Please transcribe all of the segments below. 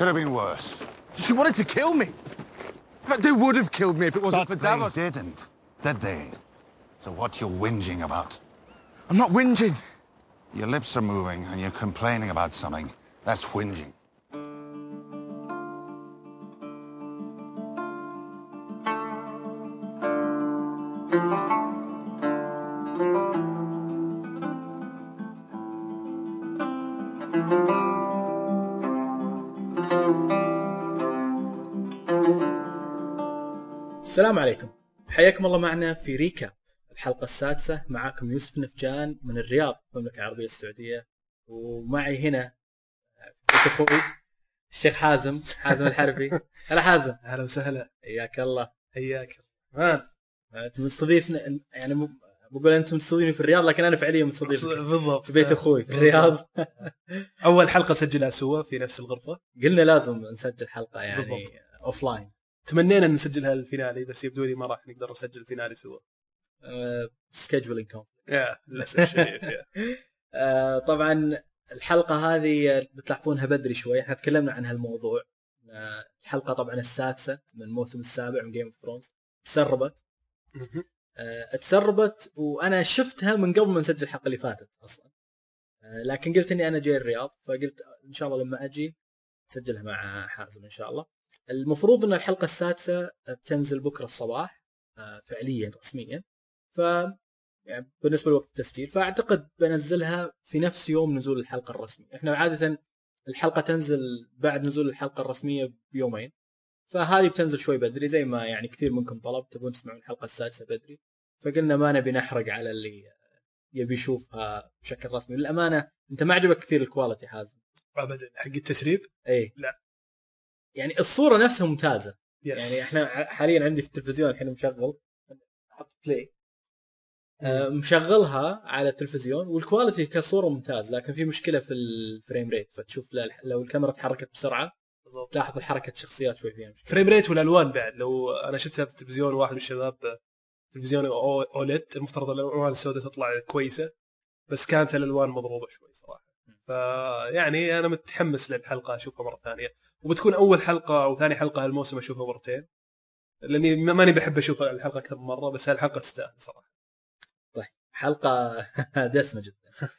Could have been worse. She wanted to kill me. But they would have killed me if it wasn't But for Davos. they didn't, did they? So what You're whinging about? I'm not whinging. Your lips are moving and you're complaining about something. That's whinging. السلام عليكم. حياكم الله معنا في ريكاب الحلقة السادسة. معاكم يوسف نفجان من الرياض المملكة العربية السعودية. ومعي هنا أخوي الشيخ حازم حازم الحربي. هلا حازم. أهلا وسهلا. حياك الله. حياك مان. انت مستضيفنا يعني بقول أنتم مستضيفين في الرياض لكن أنا فعليا مستضيف بالضبط. في بيت أخوي في الرياض. أول حلقة سجلها سوا في نفس الغرفة. قلنا لازم نسجل حلقة يعني. offline تمنينا إن نسجلها ال finale بس يبدو لي ما راح نقدر نسجل ال finale سوا. scheduling كوم يا للأسف. آه، طبعا الحلقة هذه آه، بتلاحظونها بدري شوي. إحنا تكلمنا عن هالموضوع. آه، الحلقة طبعا السادسة من الموسم السابع من Game of Thrones تسربت. آه، تسربت وأنا شفتها من قبل ما نسجل الحلقة اللي فاتت أصلا. آه، لكن قلت إني أنا جاي الرياض فقلت إن شاء الله لما أجي أسجلها مع حازم إن شاء الله. المفروض أن الحلقة السادسة بتنزل بكرة الصباح آه، فعليا رسميا. ف يعني بالنسبة لوقت التسجيل فأعتقد بنزلها في نفس يوم نزول الحلقة الرسمي إحنا عادة الحلقة تنزل بعد نزول الحلقة الرسمية بيومين. فهذه بتنزل شوي بدري زي ما يعني كثير منكم طلب تبون تسمعون الحلقة السادسة بدري. فقلنا ما نبي نحرق على اللي يبي يشوفها بشكل رسمي. للأمانة أنت ما عجبك كثير الكواليتي حازم ابدا. حق التسريب؟ اي لا. يعني الصورة نفسها ممتازة. yes يعني إحنا حاليا عندي في التلفزيون الحين مشغل. أحط play آه، مشغلها على التلفزيون وال quality كصورة ممتاز لكن في مشكلة في ال frame rate فتشوف لو الكاميرا تحركت بسرعة بالضبط. تلاحظ حركه الشخصيات شوي فيها مشكلة. frame rate والألوان بعد. لو أنا شفتها في التلفزيون واحد من الشباب تلفزيون OLED المفترض الألوان السوداء تطلع كويسة بس كانت الألوان مضروبة شوي صراحة. فيعني أنا متحمس للحلقة أشوفها مرة ثانية. وبتكون أول حلقة أو ثاني حلقة هالموسم أشوفها مرتين. لأني ما- ماني بحب أشوف الحلقة أكثر من مرة بس هالحلقة تستاهل صراحة. طيب حلقة دسمة جدا.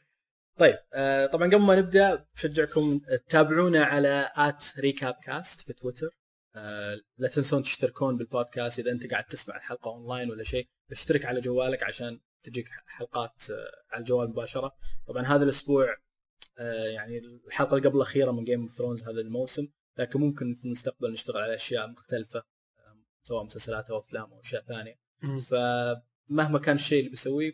طيب آه، طبعا قبل ما نبدأ بشجعكم تتابعونا على at RecapCast في تويتر. آه، لا تنسون تشتركون بالبودكاست إذا أنت قاعد تسمع الحلقة أونلاين ولا شيء. اشترك على جوالك عشان تجيك حلقات آه، على الجوال مباشرة. طبعا هذا الأسبوع يعني الحلقة اللي قبل الأخيرة من Game of Thrones هذا الموسم. لكن ممكن في المستقبل نشتغل على أشياء مختلفة آه، سواء مسلسلات أو أفلام أو أشياء ثانية. فمهما كان الشيء اللي بسويه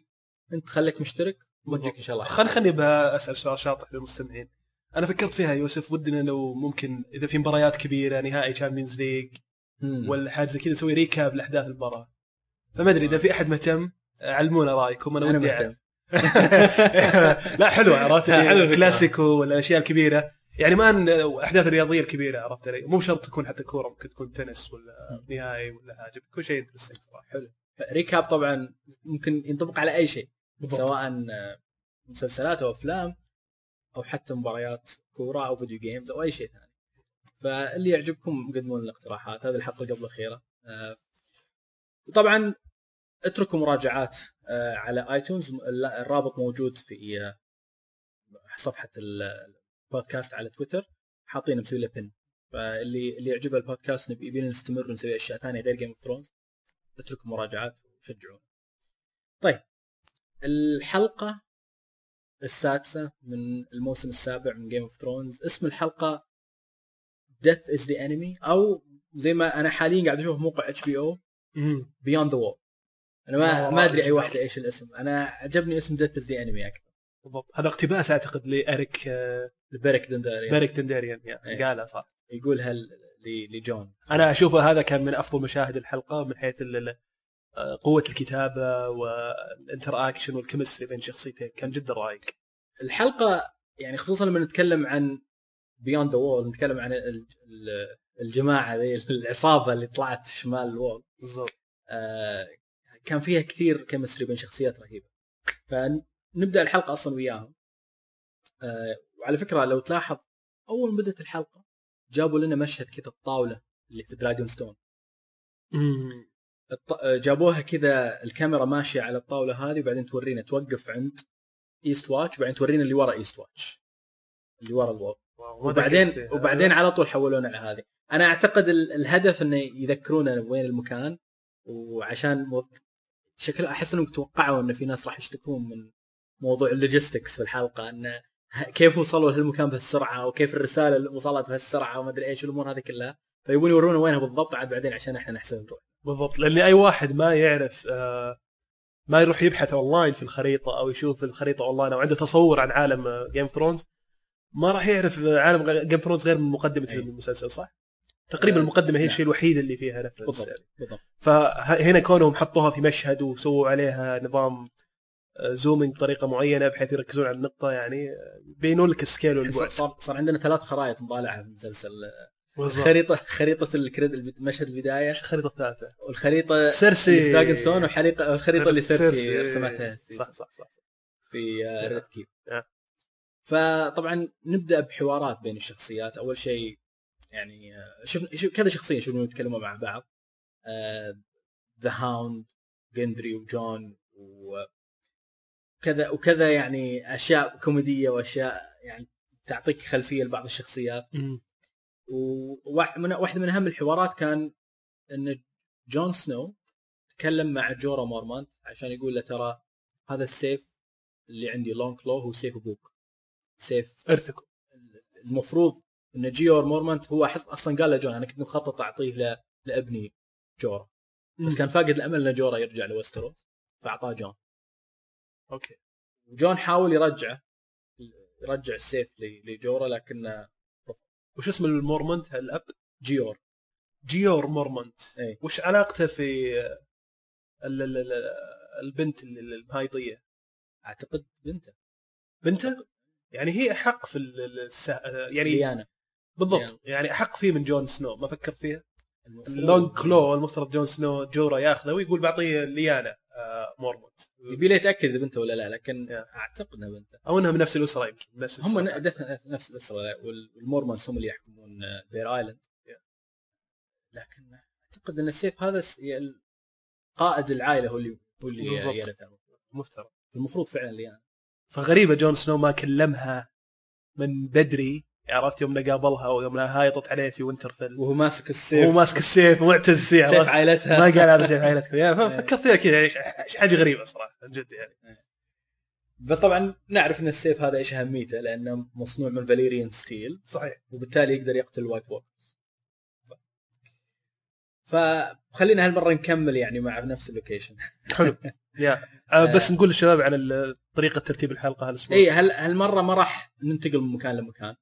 أنت خليك مشترك ونجيك إن شاء الله. خليني خليني بسال سؤال شاطح للمستمعين. أنا فكرت فيها يوسف ودنا لو ممكن إذا في مباريات كبيرة نهائي Champions League. ولا حاجة زي كذا نسوي recap لأحداث المباراة. فما أدري إذا في أحد مهتم علمونا رأيكم. أنا أنا ودي مهتم. لا حلو عرفت؟ حلو حلو الفكرة. كلاسيكو ولا الاشياء الكبيرة. يعني ما الاحداث الرياضية الكبيرة عرفت علي؟ مو شرط تكون حتى كورة ممكن تكون تنس ولا نهائي ولا حاجة كل شيء interesting صراحة. recap طبعا ممكن ينطبق على أي شيء بالضبط. سواء آه، مسلسلات أو أفلام أو حتى مباريات كورة أو video games أو أي شيء ثاني. فاللي يعجبكم قدموا لنا اقتراحات هذه الحلقة قبل الأخيرة. آه، وطبعا اتركوا مراجعات آه، على iTunes. الرابط موجود في آه، صفحة ال- البودكاست على تويتر. حاطين مسوي له بن فاللي اللي يعجبه البودكاست نبي يبينا نستمر ونسوي أشياء ثانية غير Game of Thrones اتركوا مراجعات وشجعونا. طيب الحلقة السادسة من الموسم السابع من Game of Thrones اسم الحلقة Death is the enemy أو زي ما أنا حاليا قاعد أشوف موقع HBO. Beyond the Wall أنا ما ما أدري أي. واحدة إيش الاسم. أنا عجبني اسم is the enemy أكثر. بالضبط. هذا اقتباس أعتقد لاريك آه، لبيرك دنداري بيريك دنداريان يعني إيه. قالها صح. يقولها لجون أنا أشوفه هذا كان من أفضل مشاهد الحلقة من حيث آه، قوة الكتابة وال interaction وال chemistry بين شخصيتين. كان جدا رايق الحلقة يعني خصوصا لما نتكلم عن Beyond the Wall نتكلم عن ال- ال- الجماعة ذي العصابة اللي طلعت شمال ال Wall. بالضبط. آه، كان فيها كثير chemistry بين شخصيات رهيبة فنبدأ الحلقة أصلا وياهم آه، وعلى فكرة لو تلاحظ أول ما بدأت الحلقة جابوا لنا مشهد كذا الطاولة اللي في Dragonstone. الط- جابوها كذا الكاميرا ماشية على الطاولة هذه وبعدين تورينا توقف عند Eastwatch وبعدين تورينا اللي ورا Eastwatch اللي ورا ما وبعدين. وبعدين على طول حولونا على هذه أنا أعتقد ال- الهدف إنه يذكرونا وين المكان وعشان. شكل أحس إنهم توقعوا إن في ناس راح يشتكون من موضوع ال logistics في الحلقة انه كيف وصلوا لهالمكان بهالسرعة وكيف الرسالة اللي وصلت بهالسرعة وما أدري إيش والأمور هذه كلها فيبون يورونا وينها بالضبط عاد بعدين عشان إحنا نحسب نروح بالضبط لأن أي واحد ما يعرف آه، ما يروح يبحث أونلاين في الخريطة أو يشوف الخريطة أونلاين أو عنده تصور عن عالم Game Thrones ما راح يعرف آه، عالم Game Thrones غير من مقدمة أي. المسلسل صح؟ تقريبا آه، المقدمة هي نعم. الشيء الوحيد اللي فيها reference بالضبط. بالضبط فهنا كونهم حطوها في مشهد وسووا عليها نظام آه، zooming بطريقة معينة بحيث يركزون على النقطة يعني آه، بينوا لك ال scale والبعد صار صار عندنا ثلاث خرائط نطالعها في المسلسل خريطة خريطة الكريد مشهد البداية إيش الخريطه الثالثة؟ والخريطة سيرسي اللي في Dragonstone والحريقه الخريطة اللي سيرسي رسمتها صح صح صح في نعم. Red Keep نعم. فطبعا نبدأ بحوارات بين الشخصيات أول شيء يعني آه، شفنا شوف كذا شخصية شفنا يتكلموا مع بعض. The Hound جندري وجون وكذا وكذا يعني أشياء كوميدية وأشياء يعني تعطيك خلفية لبعض الشخصيات. مم. وواحد من أهم الحوارات كان إن جون سنو تكلم مع جورا مورمانت عشان يقول له ترى هذا السيف اللي عندي Longclaw هو سيف أبوك. سيف ارثكم المفروض إن جيور مورمانت هو أصلا قال لجون أنا كنت مخطط أعطيه ل... لأبني جورا بس كان فاقد الأمل إن جورا يرجع لوستروس فأعطاه جون. أوكي. وجون حاول يرجعه يرجع السيف ل- لجورا لكن وش اسم المورمنت الاب؟ جيور. جيور مورمنت إيه. وش علاقته في ال- ال- ال- البنت ال- ال- المهايطيه أعتقد بنته. بنته؟ يعني هي احق في ال- ال- الس... يعني ليانا. بالضبط. يعني أحق فيه من جون سنو ما فكرت فيها. ال Longclaw المفترض جون سنو جورا ياخذه ويقول بعطيه ليانا آه مورمونت يبي له يتأكد إذا بنته ولا لا لكن. أعتقد إنها بنته. أو إنها من نفس الأسرة يمكن من نفس هم نفس الأسرة وال- والمورمونز هم اللي يحكمون Bear Island لكن أعتقد إن السيف هذا قائد العائلة هو اللي هو اللي مفترض. المفروض فعلا ليانا. فغريبة جون سنو ما كلمها من بدري عرفت يوم قابلها ويوم هايطت عليه في وينترفيل وهو ماسك السيف. وهو ماسك السيف ومعتز فيه سيف؟ عائلتها. ما قال هذا سيف عائلتكم. يعني فكرت فيها كذا يعني حاجة غريبة صراحة جد يعني. بس طبعا نعرف إن السيف هذا إيش أهميته لأنه مصنوع من Valyrian steel صحيح. وبالتالي يقدر يقتل ال White Walk فخلينا هالمرة نكمل يعني مع نفس ال location حلو. يا. آه بس نقول للشباب ال- طريقة ترتيب الحلقة هالأسبوع. اي هل هالمرة ما راح ننتقل من مكان لمكان.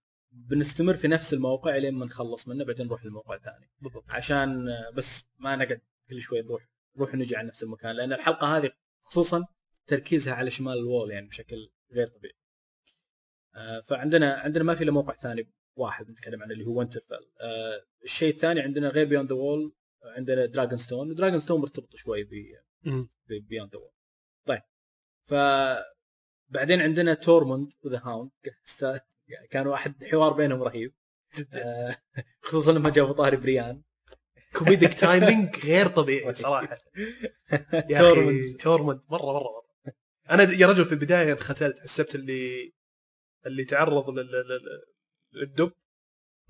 بنستمر في نفس الموقع لين ما نخلص منه بعدين نروح لموقع ثاني بالضبط عشان بس ما نقعد كل شوي نروح نروح ونجي على نفس المكان لأن الحلقة هذه خصوصا تركيزها على شمال الوول يعني بشكل غير طبيعي. آه، فعندنا عندنا ما في إلا موقع ثاني واحد نتكلم عنه اللي هو وينترفيل. آه، الشيء الثاني عندنا غير Beyond the Wall عندنا Dragonstone و Dragonstone مرتبط شوي ب. Beyond the Wall. طيب ف بعدين عندنا تورموند و The Hound كان واحد حوار بينهم رهيب. جدا. آه، خصوصا لما جابوا طاري بريان. comedic timing غير طبيعي صراحة. يا تورموند. أخي تورموند مرة مرة مرة. أنا يا رجل في البداية انختلت حسبت اللي اللي تعرض لل- لل- لل- للدب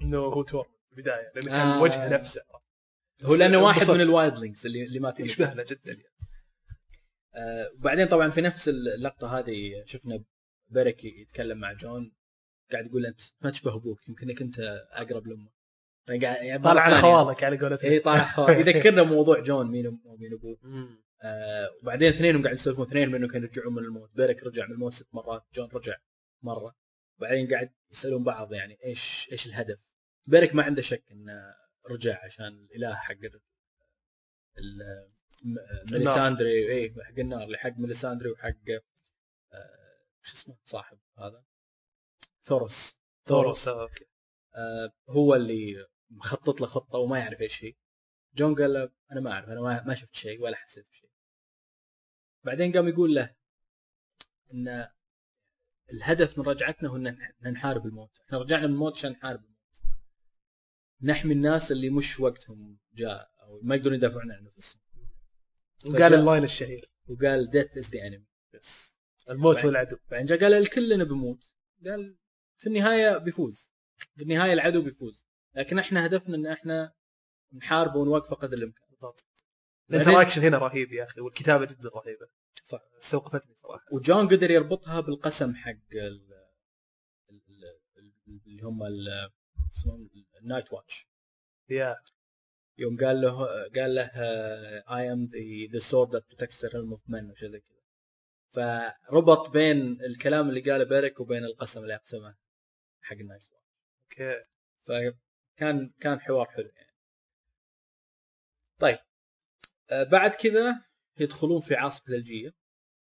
إنه هو تورموند في البداية لأنه كان آه. وجهه نفسه. هو لأنه واحد. من ال Wildlings اللي اللي مات يشبه له جدا يعني. آه وبعدين طبعا في نفس اللقطة هذه شفنا بيرك يتكلم مع جون. قاعد يقول انت ما تشبه أبوك يمكنك أنت أقرب لأمه. يعني يعني طالع على. خوالك على قولتهم. اي طالع خوال يذكرنا موضوع جون مين أم- ومين أبوه. آه وبعدين اثنينهم قاعد يسولفون اثنين منهم كانوا يرجعون من الموت. بيرك رجع من الموت ست مرات جون رجع مرة. وبعدين قاعد يسألون بعض يعني إيش إيش الهدف؟ بيرك ما عنده شك إنه رجع عشان الإله حق ميليساندري. اي حق النار اللي حق ميليساندري وحق آه، شو اسمه صاحب هذا؟ ثورس. آه، أوكي. آه، هو اللي مخطط له خطة وما يعرف إيش هي. جون قال له أنا ما أعرف أنا ما, ما شفت شيء ولا حسيت بشيء. بعدين قام يقول له إن الهدف من رجعتنا هو إن نحارب الموت. إحنا رجعنا من الموت عشان نحارب الموت. نحمي الناس اللي مش وقتهم جاء أو ما يقدرون يدافعون عن أنفسهم. وقال ال line الشهير. وقال death is the enemy. بس. الموت هو العدو. بعدين جاء قال الكلنا بيموت قال في النهاية بيفوز. في النهاية العدو بيفوز. لكن إحنا هدفنا إن إحنا نحاربه ونوقفه قدر الإمكان. بالضبط. ال interaction هنا رهيب يا أخي والكتابة جدا رهيبة. صح. استوقفتني صراحة. وجون قدر يربطها بالقسم حق ال- ال- ال- اللي هم اسمهم النايت واتش Yeah. يوم قال له قال له I am the that protects the realm of men وشيء زي كذا. فربط بين الكلام اللي قاله بيرك وبين القسم اللي أقسمه. حق النايت واتش أوكي؟ فكان كان حوار حلو يعني. طيب آه، بعد كذا يدخلون في عاصفه ثلجيه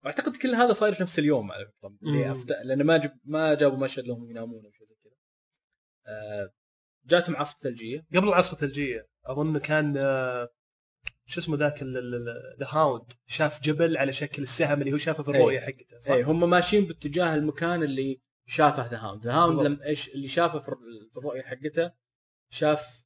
واعتقد كل هذا صاير في نفس اليوم على فكرة. أفت... لأن ما جب... ما جابوا مشهد لهم ينامون أو شيء زي كذا. آه، جاتهم عاصفه ثلجيه قبل العاصفه الثلجيه أظن كان آه، شو اسمه ذاك The Hound شاف جبل على شكل السهم اللي هو شافه في الرؤية حقته صح؟ اي هم ماشيين باتجاه المكان اللي شافه The Hound The Hound. لما إيش اللي شافه في الر- في الرؤية حقته شاف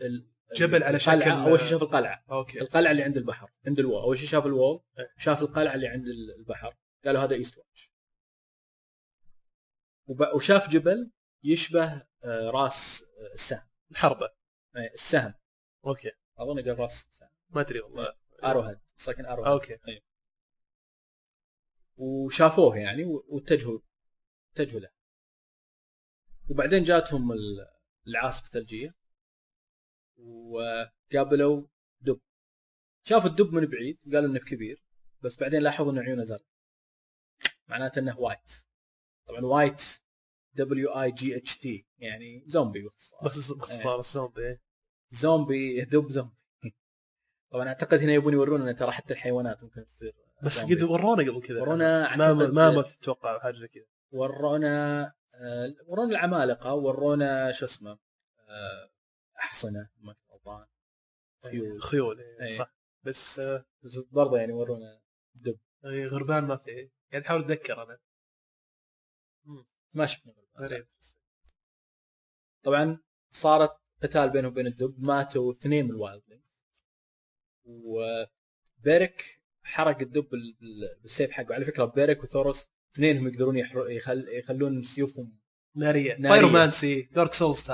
ال... جبل على. شكل- أول شيء شاف القلعة. أوكي. القلعة اللي عند البحر عند ال Wall أول شيء شاف ال Wall. شاف القلعة اللي عند ال- البحر. قالوا هذا ايست واتش وشاف جبل يشبه آه، راس آه، السهم. الحربة. إيه، السهم. أوكي. أظن قال راس السهم. ما أدري والله. arrowhead ساكن arrow أوكي. وشافوه يعني واتجهوا اتجهوا له وبعدين جاتهم ال- العاصفة الثلجيه وقابلوا دب. شافوا الدب من بعيد قالوا إنه كبير بس بعدين لاحظوا ان عيونه زرق. معناته إنه وايت. طبعا وايت دبليو آي جي إتش تي يعني زومبي باختصار. بس باختصار الزومبي إيه. زومبي دب زومبي. طبعا أعتقد هنا يبون يورونا ترى حتى الحيوانات ممكن تصير بس زومبي. قد ورونا قبل كذا ورونا ما أعتقد- ما ما أتوقع حاجة زي كذا. ورونا آه، ورونا العمالقة ورونا شو اسمه آه، أحصنة ما كنت غلطان خيول. خيول إيه. صح. بس بس برضه يعني ورونا دب. إيه، غربان ما في قاعد احاول أتذكر أنا. ما شفنا غربان. طبعا صارت قتال بينه وبين الدب ماتوا اثنين من الوايلد وبيرك حرق الدب بال- بال- بالسيف حقه. على فكرة بيرك وثوروس اثنينهم يقدرون يحر... يخل... يخلون سيوفهم نارية. نارية. pyromancy دارك سولز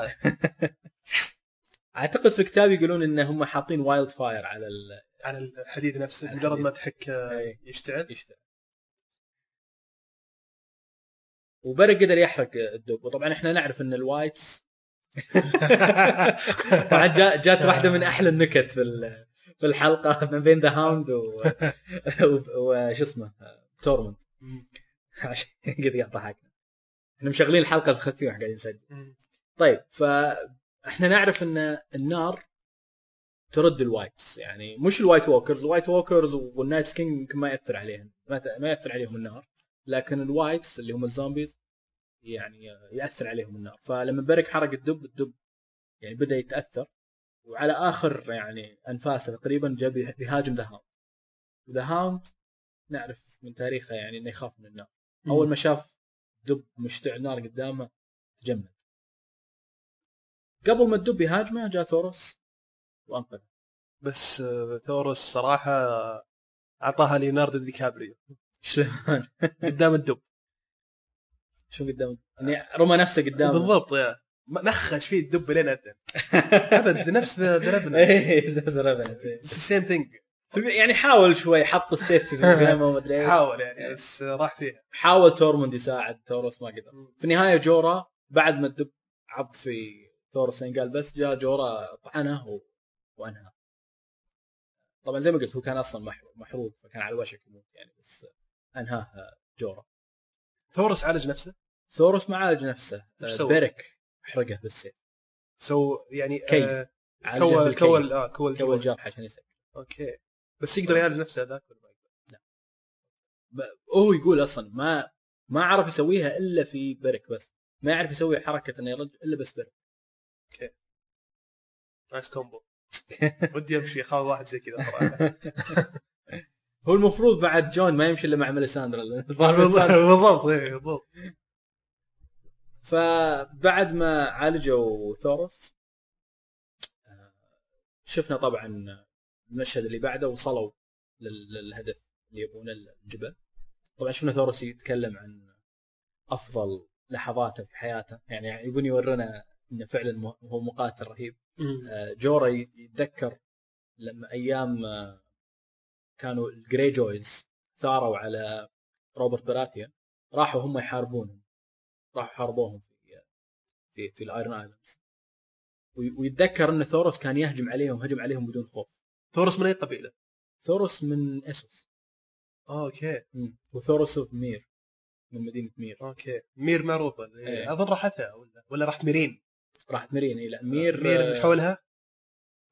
أعتقد في الكتاب يقولون إن هم حاطين wildfire على ال... على الحديد نفسه على مجرد. ما تحك آه، إيه. يشتعل. يشتعل وبيرك قدر يحرق الدب وطبعا إحنا نعرف إن ال wights طبعا جا- جات واحدة من أحلى النكت في ال- في الحلقة ما بين The Hound وش اسمه؟ تورمنت كذا قاعد ضحكنا إحنا مشغلين الحلقة بالخلفيه وإحنا قاعدين نسجل. طيب فاحنا نعرف إن النار ترد ال wights يعني مش ال White Walkers. ال White Walkers وال Night King يمكن ما يأثر عليهم ما يأثر عليهم النار لكن ال wights اللي هم الزومبيز يعني يأثر عليهم النار. فلما برك حرق الدب الدب يعني بدأ يتأثر وعلى آخر يعني أنفاسه تقريبا جاء بي- بيهاجم The Hound و The Hound نعرف من تاريخه يعني إنه يخاف من النار. أول ما شاف دب مشتعل نار قدامه تجمد. قبل ما الدب يهاجمه جاء ثورس وأنقذه. بس آه، ثورس صراحة أعطاها ليوناردو دي كابريو. شلون؟ قدام الدب. شو قدام؟ يعني رمى نفسه قدامه. بالضبط yeah. نخش فيه الدب لين أبد نفس The إيه Revenant. same thing يعني حاول شوي حط السيف في القيامه وما أدري. حاول يعني بس آه، راح فيها. حاول تورموند يساعد ثورس ما قدر. في النهاية جورا بعد ما الدب عض في ثورس قال بس جاء جورا طعنه و... وانهى. طبعا زي ما قلت هو كان أصلا محروق فكان على وشك يموت يعني بس أنهاه جورا. ثورس عالج نفسه؟ ثورس ما عالج نفسه. آه،؟ بيرك حرقه بالسيف. so يعني كي. آه، عالجه كول. كول آه كول الجرح عشان يسكت أوكي. بس يقدر يعالج نفسه هذاك ولا ما يقدر؟ ب- هو يقول أصلا ما ما عرف يسويها إلا في بيرك بس. ما يعرف يسوي حركة إنه يرد إلا بس بيرك nice combo ودي أمشي أخاف واحد زي كذا هو المفروض بعد جون ما يمشي إلا مع ميليساندرا. بالضبط إيه، بالضبط. فبعد ما عالجوا ثورس شفنا طبعا المشهد اللي بعده وصلوا لل- للهدف اللي يبونه الجبل. طبعا شفنا ثورس يتكلم عن أفضل لحظاته في حياته. يعني يبون يورنا إنه فعلا هو مقاتل رهيب. آه، جورا يتذكر لما أيام آه، كانوا الجري جويز ثاروا على روبرت براثيا راحوا هم يحاربونهم راحوا حاربوهم في في في ال Iron Islands. وي- ويتذكر إن ثورس كان يهجم عليهم هجم عليهم بدون خوف. ثورس من أي قبيلة؟ ثورس من إسوس. okay. وثورس of مير من مدينة مير. okay. مير معروفة. إيه. أظن راحتها ولا ولا راحت ميرين؟ راحت ميرين اي لا مير مير من حولها؟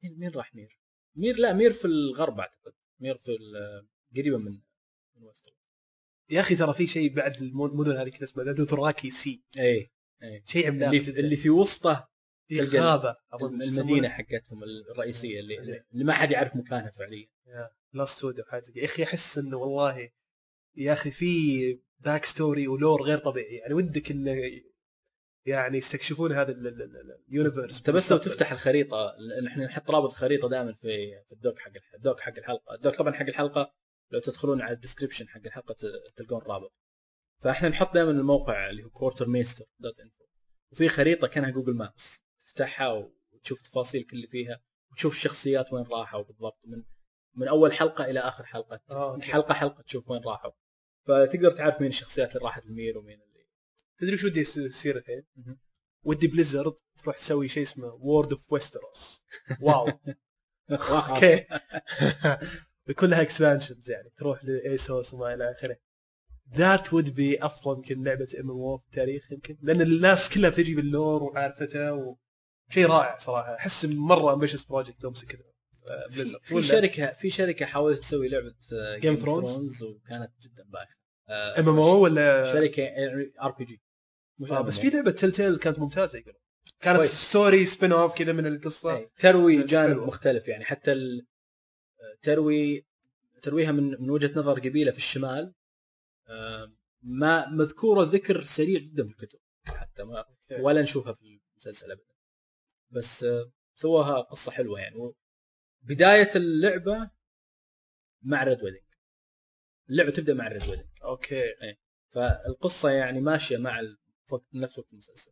مين مين راح مير؟ مير لا مير في الغرب أعتقد. مير في قريبة من من وستر يا أخي ترى في شيء بعد الم- المدن هذه كذا اسمها دوثراكي sea. اي شيء عملاق اللي اللي في وسطه في غابه أظن المدينة حقتهم الرئيسية اللي, اللي ما حد يعرف مكانها فعليا. Last Wood أو حاجة. يا أخي أحس إنه والله يا أخي في back story و lore غير طبيعي. يعني ودك انه يعني يستكشفون هذا ال- ال- ال- ال universe أنت بس لو تفتح الخريطة إحنا نحط رابط الخريطه دائما في في ال doc حق ال doc حق الحلقة. ال doc طبعا حق الحلقة لو تدخلون على ال description حق الحلقة تلقون رابط فإحنا نحط دائما الموقع اللي هو quartermaester dot info وفي خريطة كأنها Google Maps تفتحها وتشوف تفاصيل كل اللي فيها وتشوف الشخصيات وين راحوا بالضبط من من أول حلقة إلى آخر حلقة آه،. حلقة حلقة تشوف وين راحوا. فتقدر تعرف مين الشخصيات اللي راحت المير ومين اللي تدري وش ودي يصير الحين؟ ودي بليزرد تروح تسوي شيء اسمه World of Westeros WoW. okay. ويكون لها expansions يعني تروح لإيسوس وما إلى آخره. that would be أفضل يمكن لعبة MMO في التاريخ يمكن لأن الناس كلها بتجي بال lore وعارفته وشيء رائع صراحة. أحس مرة ambitious project لو مسك آه، في, شركه في شركة حاولت تسوي لعبة جيم Thrones؟ ثرونز وكانت جدا بايخة. MMO ولا شركة RPG آه بس في لعبة Telltale كانت ممتازة يقولون. كانت كويس. story spin off كذا من القصة. إيه، تروي جانب حلوة. مختلف يعني. حتى ال- تروي ترويها من من وجهة نظر قبيلة في الشمال. آه، ما مذكورة ذكر سريع جدا في الكتب. حتى ما. ولا نشوفها في المسلسل ابدا. بس آه، سواها قصة حلوة يعني. بدايه اللعبة مع Red Wedding اللعبة تبدأ مع Red Wedding okay. فالقصة يعني ماشية مع ال- وقت نفس وقت المسلسل.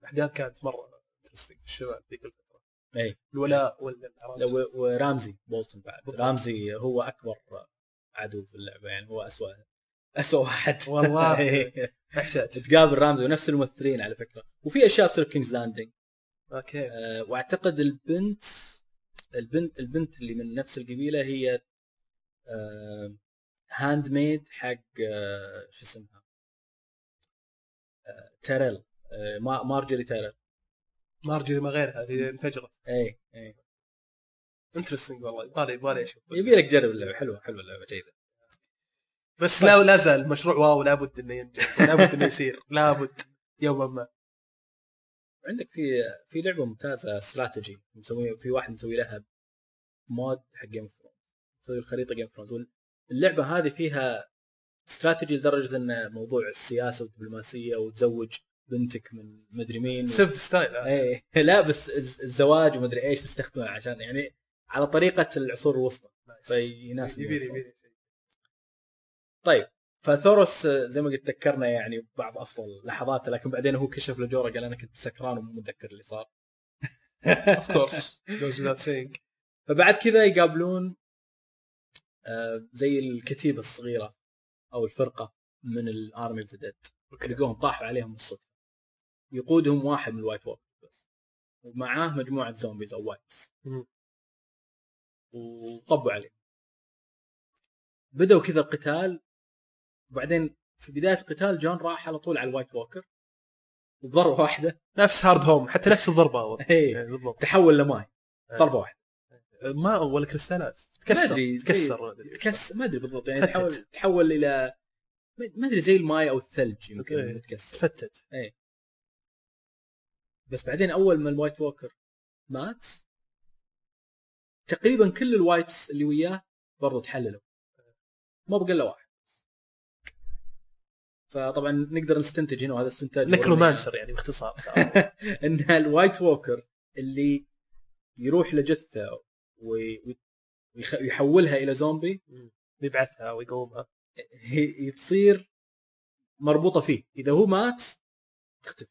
الأحداث كانت مرة interesting في الشمال ذيك الفترة. اي الولاء والعراس و- ورامزي بولتون بعد. بالضبط. رامزي هو أكبر عدو في اللعبة يعني هو اسوء اسوء واحد. والله. إيه. يحتاج تقابل رامزي ونفس الممثلين على فكرة. وفي أشياء تصير King's Landing okay. أه وأعتقد البنت البنت البنت اللي من نفس القبيلة هي أه handmaid حق أه شو اسمها؟ أه تيرل أه ما- مارجري تيرل مارجري ما غيرها اللي انفجرت. اي اي interesting والله. يبغالي يبغالي أشوف. يبي لك تجرب اللعبة. حلوة حلوة اللعبة جيدة. بس لا لا زال مشروع WoW لابد إنه ينجح لابد إنه يصير لابد يوما ما. عندك في في لعبة ممتازة استراتيجي مسوي في واحد مسوي لها mod حق Game of Thrones مسوي الخريطة Game of Thrones اللعبة هذه فيها استراتيجي لدرجة إن موضوع السياسة والدبلوماسية وتزوج بنتك من مدري مين سيف style آه. إيه. لا بس الز- الزواج ومدري إيش تستخدمه عشان يعني على طريقة العصور الوسطى. فيناسب طيب. فثورس آه، زي ما قلت تذكرنا يعني بعض أفضل لحظاته لكن بعدين هو كشف لجورا قال أنا كنت سكران ومو متذكر اللي صار. Of course goes without saying. فبعد كذا يقابلون آه، زي الكتيبة الصغيرة أو الفرقة من ال army of the dead يلقوهم طاحوا عليهم بالصدفة. يقودهم واحد من ال White Walk بس. ومعاه مجموعة zombies أو wights. وطبوا عليهم بدأوا كذا القتال وبعدين في بداية القتال جون راح على طول على ال White Walker. وضربة واحدة. نفس Hardhome حتى نفس الضربة. هي إيه، بالضبط. تحول لماي. ضربة واحدة. ما ولا crystalات. تكسر زي- تكسر ما أدري. تكسر. ما أدري بالضبط. يعني. تحول تحول إلى ما أدري زي الماي أو الثلج يمكن. متكسر. تفتت. بس بعدين أول ما ال White Walker مات تقريبا كل ال wights اللي وياه برضو تحللوا. ما بقى إلا واحد. فطبعا نقدر نستنتج هنا وهذا استنتاج necromancer يعني باختصار. صار. إن ال White Walker اللي يروح لجثة ويحولها إلى زومبي يبعثها ويقومها. هي تصير مربوطة فيه. إذا هو مات تختفي.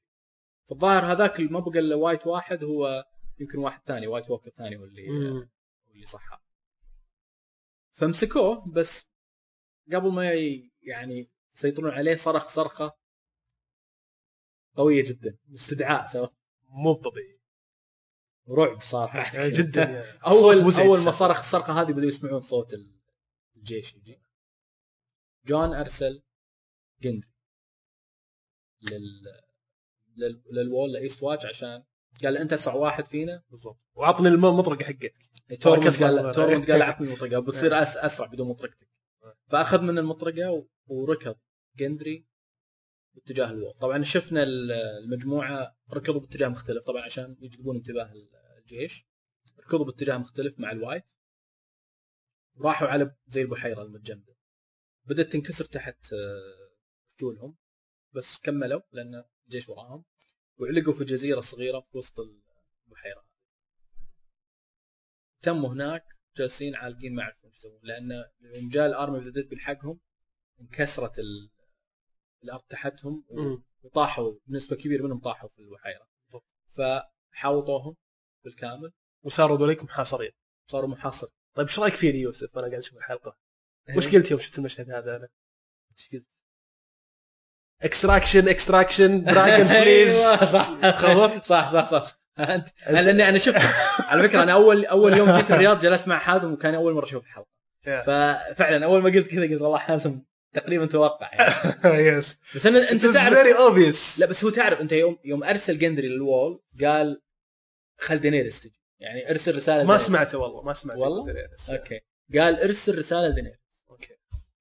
فالظاهر هذاك اللي ما بقى إلا wight واحد هو يمكن واحد ثاني White Walker ثاني هو اللي. هو اللي صحى. فمسكوه بس قبل ما يعني يسيطرون عليه صرخ صرخة قوية جدا استدعاء سوى مو طبيعي رعب صار جدا يعني. أول أول ما. صرخ الصرخة هذه بدوا يسمعون صوت الجيش يجي جون أرسل جندي لل لل... لل Wall ل Eastwatch عشان قال أنت اسرع واحد فينا بالضبط وعطني المطرقه حقتك تورموند كسر قال. تورموند قال اعطني مطرقه بتصير. أسرع بدون مطرقتك فأخذ من المطرقة. وركض جندري باتجاه ال Wall طبعا شفنا ال- المجموعة ركضوا باتجاه مختلف طبعا عشان يجذبون انتباه الجيش. ركضوا باتجاه مختلف مع ال wight. راحوا على زي البحيره المتجمدة. بدأت تنكسر تحت آه، رجولهم. بس كملوا لأن الجيش وراهم. وعلقوا في جزيرة صغيرة في وسط البحيرة. تموا هناك جالسين عالقين ما يعرفون إيش يسوون. لأن يوم جاء الأرمي بيلحقهم انكسرت ال... الأرض تحتهم. وطاحوا نسبه كبيرة منهم طاحوا في البحيره فحاوطوهم بالكامل. وصاروا ذوليك محاصرين. صاروا محاصر طيب إيش رأيك فيني يوسف؟ أنا قاعد أشوف الحلقة. وش قلت يوم شفت المشهد هذا أنا؟ إيش قلت؟ extraction extraction dragons please صح. تخوف صح صح صح. أنت لأني أنا شفت على فكرة أنا اول أول يوم جيت الرياض جلست مع حازم وكان أول مرة أشوف الحلقة. ففعلا أول ما قلت كذا قلت والله حازم تقريبا توقع يعني. yes بس أنا أنت تعرف very obvious لا بس هو تعرف أنت يوم يوم أرسل جندري لل Wall قال خل دينيريس تجي. يعني ارسل رسالة ما. سمعته والله ما سمعته والله؟ okay. قال ارسل رسالة لدينيريس. okay.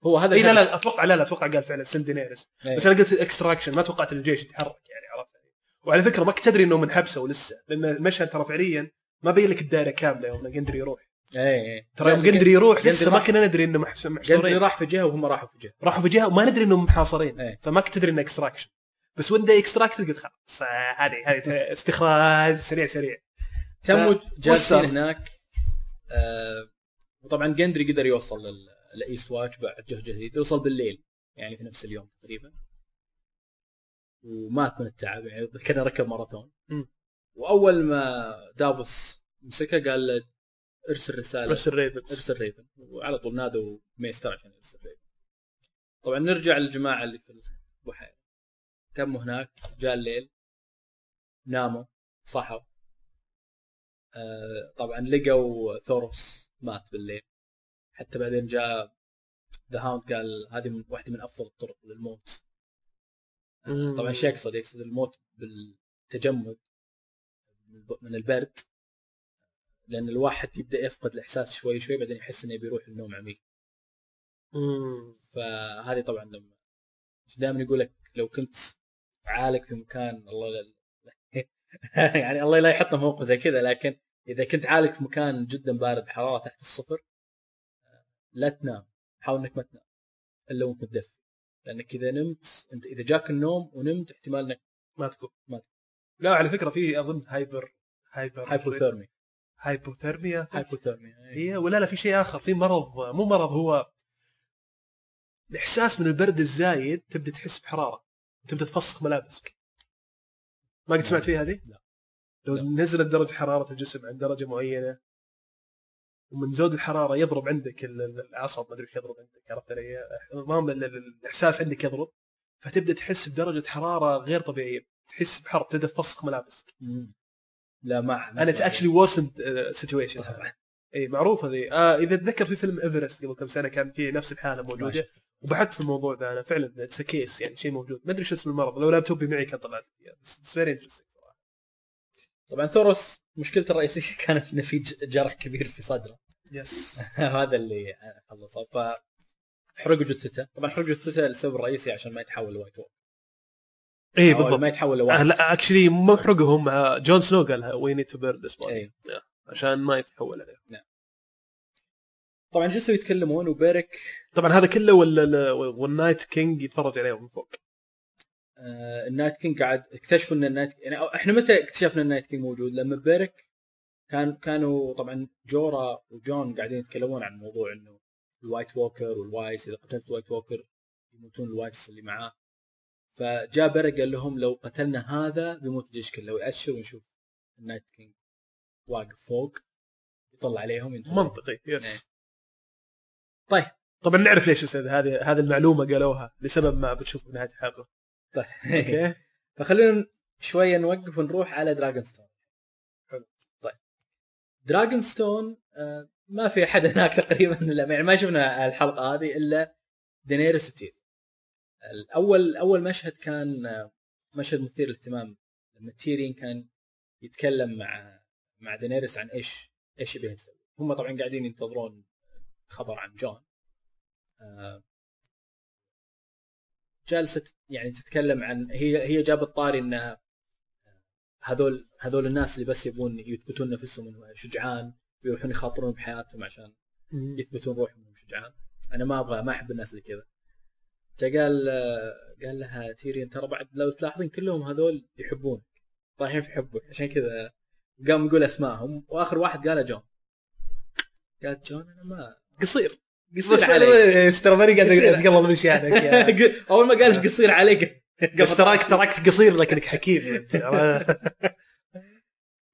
هو هذا اي لا. لا أتوقع لا لا أتوقع قال فعلا send دينيرس إيه. بس أنا قلت extraction ما توقعت ان الجيش يتحرك يعني عرفت وعلى فكرة ما كنت تدري إنه منحبسه لسه لأن المشهد ترى فعليا ما بين لك الدائرة كاملة يوم جندري يروح. اي اي ترى يوم جندري يروح لسه ما كنا ندري إنه محصورين راح في جهة وهم راحوا في جهة. راحوا في جهة وما ندري إنهم محاصرين. إيه. فما كنت تدري إنه extraction بس وين extract قلت خلاص آه، هذه هذه استخراج سريع سريع. ف- جالسين. هناك آه وطبعا جندري قدر يوصل لإيست واتش بعد جهد جهيد وصل بالليل يعني في نفس اليوم تقريبا. ومات من التعب يعني كان ركب ماراثون. وأول ما دافوس مسكه قال له إرسل رسالة. نفس ال ravens إرسل raven وعلى طول نادوا maester عشان يرسل raven طبعا نرجع للجماعة اللي في البحيرة. تموا هناك؟ جاء الليل. ناموا. صحوا. آه طبعا لقوا ثوروس مات بالليل. حتى بعدين جاء ذا هاوند قال هذه من واحدة من أفضل الطرق للموت. آه طبعا إيش يقصد؟ يقصد الموت بالتجمد من البرد. لأن الواحد يبدأ يفقد الإحساس شوي شوي بعدين يحس إنه بيروح النوم عميق. فهذه طبعا لما دائما يقول لك لو كنت عالق في مكان الله لا يعني الله لا يحطنا موقف زي كذا لكن إذا كنت عالق في مكان جدا بارد حراره تحت الصفر لا تنام. حاول إنك ما تنام إلا وأنت متدفي. لأنك إذا نمت أنت إذا جاك النوم ونمت احتمال إنك ما تقول ما لا على فكرة في أظن hyper hyper hypothermi hypothermia hypothermi هي ولا لا في شيء آخر في مرض مو مرض هو الاحساس من البرد الزايد تبدأ تحس بحرارة تبدأ تفسخ ملابسك ما قد سمعت فيها هذه؟ لا. لو لا. نزلت درجة حرارة الجسم عند درجة معينة ومن زود الحرارة يضرب عندك ال- ال- العصب ما أدري إيش يضرب عندك عرفت علي؟ المهم الإحساس عندك يضرب فتبدأ تحس بدرجة حرارة غير طبيعية تحس بحر تبدأ تفسخ ملابسك مم. لا ما أنا actually worsened situation اي معروفه ذي آه إذا تذكر في فيلم إيفرست قبل كم سنة كان في نفس الحالة موجودة. وبحثت في الموضوع ذا أنا فعلا it's case يعني شيء موجود. ما أدري شو اسم المرض لو لابتوبي معي كان طلعت it's very interesting صراحة. طبعا ثوروس مشكلته الرئيسية كانت انه في جرح كبير في صدره. yes هذا اللي خلصه. ف حرقوا جثته. طبعا حرقوا جثته السبب الرئيسي عشان ما يتحول ل White Walk اي أو بالضبط. ما يتحول ل White لا actually مو حرقهم جون سنو قالها we need to burn this. عشان ما يتحول عليه. طبعا جلسوا يتكلمون وبيرك طبعا هذا كله ولا وال Night King يتفرج عليهم من فوق. آه ال Night King قاعد اكتشفوا إن ال Night يعني إحنا متى اكتشفنا ال Night King موجود؟ لما بيرك كان كانوا طبعا جورا وجون قاعدين يتكلمون عن موضوع إنه ال White Walker وال wights إذا قتلت ال White Walker يموتون ال wights اللي معاه. فجاء بيرك قال لهم لو قتلنا هذا بيموت الجيش كله ويأشر ونشوف. ال Night King واقف فوق يطلع عليهم ينتهي. منطقي yes إيه. طيب. طبعا نعرف ليش أستاذ هذه هذه المعلومة قالوها لسبب ما بتشوف بنهايه الحلقة. طيب. okay. فخلونا شوية نوقف ونروح على دراجون ستون حلو. طيب. دراجون ستون آه، ما في أحد هناك تقريبا لا يعني ما شفنا الحلقة هذه إلا دينيرس وتيريون أول أول مشهد كان مشهد مثير للاهتمام لما تيرين كان يتكلم مع مع دينيرس عن إيش إيش يبيها تسوي. هم طبعا قاعدين ينتظرون خبر عن جون. آه، جالسة يعني تتكلم عن هي هي جابت طاري إنها هذول هذول الناس اللي بس يبون يثبتون نفسهم انه شجعان ويروحون يخاطرون بحياتهم عشان يثبتون روحهم إنهم شجعان. أنا ما أبغى ما أحب الناس اللي كذا. جاء قال قال لها تيرين ترى بعد لو تلاحظين كلهم هذول يحبونك طايحين في حبك. عشان كذا قام يقول اسمائهم وآخر واحد قاله جون. قالت جون أنا ما قصير قصير بس عليك. ترى ماني قاعد. أتقلب من شانك أول ما قالت قصير عليك. بس تراك تراك قصير لكنك حكيم.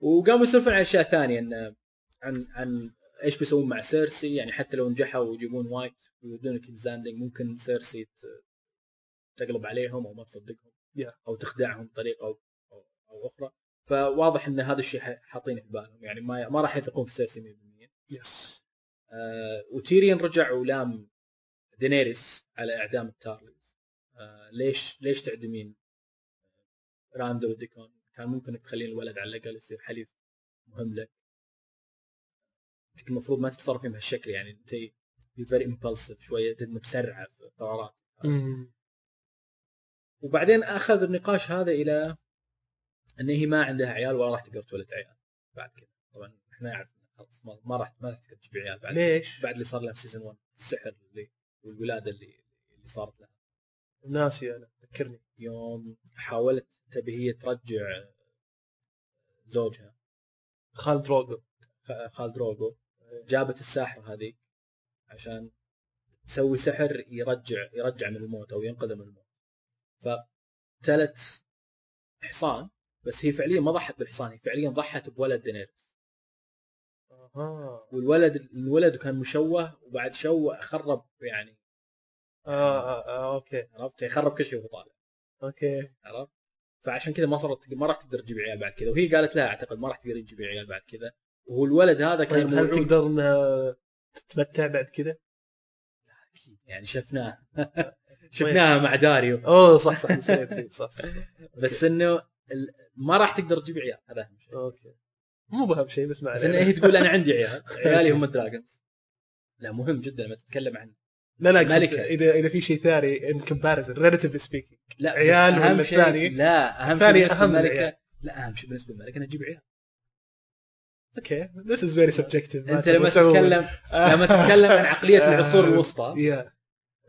وقاموا يسولفون عن أشياء ثانية ان عن عن إيش بيسوون مع سيرسي يعني حتى لو نجحوا ويجيبون wight. ويودون كينجز لاندنج ممكن سيرسي ت- تقلب عليهم أو ما تصدقهم Yeah. أو تخدعهم بطريقة أو, أو, أو أخرى. فواضح إن هذا الشيء حاطينه في بالهم يعني ما ما راح يثقون في سيرسي 100% yes آه وتيريان رجع ولام دينيريس على إعدام التارليز آه ليش ليش تعدمين؟ راندل وديكون كان ممكن تخلين الولد على الأقل يصير حليف مهم لك. المفروض ما تتصرفين بهالشكل يعني أنت very impulsive شوية تد- متسرعه في قرارات وبعدين أخذ النقاش هذا إلى إن هي ما عندها عيال ولا راح تقدر تولد عيال. بعد كذا طبعا إحنا نعرف خلاص ما راح ما راح تقدر تجيب عيال بعد. ليش؟ بعد اللي صار لها في season 1 السحر اللي والولادة اللي اللي صارت لها. ناسي أنا ذكرني. يوم حاولت تبي هي ترجع زوجها. خال دروجو. خال دروجو. جابت الساحر هذيك. عشان تسوي سحر يرجع يرجع من الموت أو ينقذه من الموت. فقتلت حصان بس هي فعليا ما ضحت بالحصان هي فعليا ضحت بولد دينيريس أها. والولد الولد كان مشوه وبعد شوه خرب يعني. آه, آه, آه okay. عرفت؟ يخرب كل شيء وهو طالع. okay. عرفت؟ فعشان كذا ما صارت ما راح تقدر تجيب عيال بعد كذا. وهي قالت لها أعتقد ما راح تقدر تجيب عيال بعد كذا. وهو الولد هذا كان طيب هل تقدر إنها تتمتع بعد كذا؟ يعني شفناه شفناها مع داريو أوه صح صح نسيت صح, صح, صح. بس إنه ما راح تقدر تجيب عيال هذا أهم شيء okay مو بهم شيء بس ما بس إنه. هي تقول أنا عندي عيال عيالي هم ال dragons لا مهم جدا لما تتكلم عن لا لا. إذا إذا في شيء ثاني in comparison relative speaking لا عيال أهم شيء؟ لا أهم شيء بالنسبة للملكه. لا أهم شيء بالنسبة للملكه إنها تجيب عيال okay. this is very subjective أنت لما تتكلم لما تتكلم عن عقلية العصور الوسطى yeah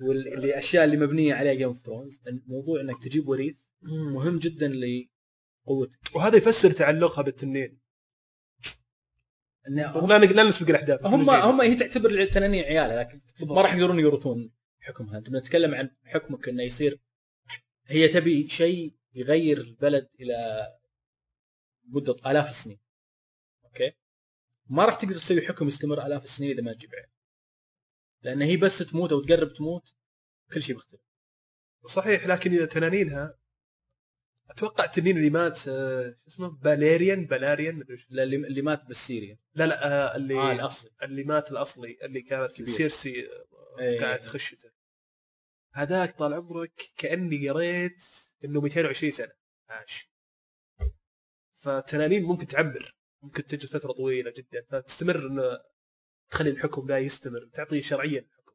والأشياء اللي مبنية عليها Game of Thrones الموضوع إنك تجيب وريث مهم جدا لقوتك. وهذا يفسر تعلقها بالتنين. لا لا نسبق الأحداث. هم هم هي تعتبر التنانين عيالها لكن ما راح يقدرون يورثون حكمها. أنت نتكلم عن حكمك إنه يصير هي تبي شيء يغير البلد إلى مدة آلاف السنين. أوكي؟ ما راح تقدر تسوي حكم يستمر آلاف السنين إذا ما تجيب عيال لأن هي بس تموت أو تقرب تموت كل شيء بيختلف. صحيح لكن تنانينها أتوقع التنين اللي مات آه، شو اسمه؟ باليريان بالاريان مدري. لا، اللي اللي مات بالسيريا. لا لا آه، اللي آه الأصلي. اللي مات الأصلي اللي كانت كبير. سيرسي آه، إيه. قاعد تخشته هذاك طال عمرك كأني قريت إنه 220 سنة عاش. فالتنانين ممكن تعمر ممكن تجلس فترة طويلة جدا فتستمر إنه تخلي الحكم ذا يستمر تعطي شرعيه للحكم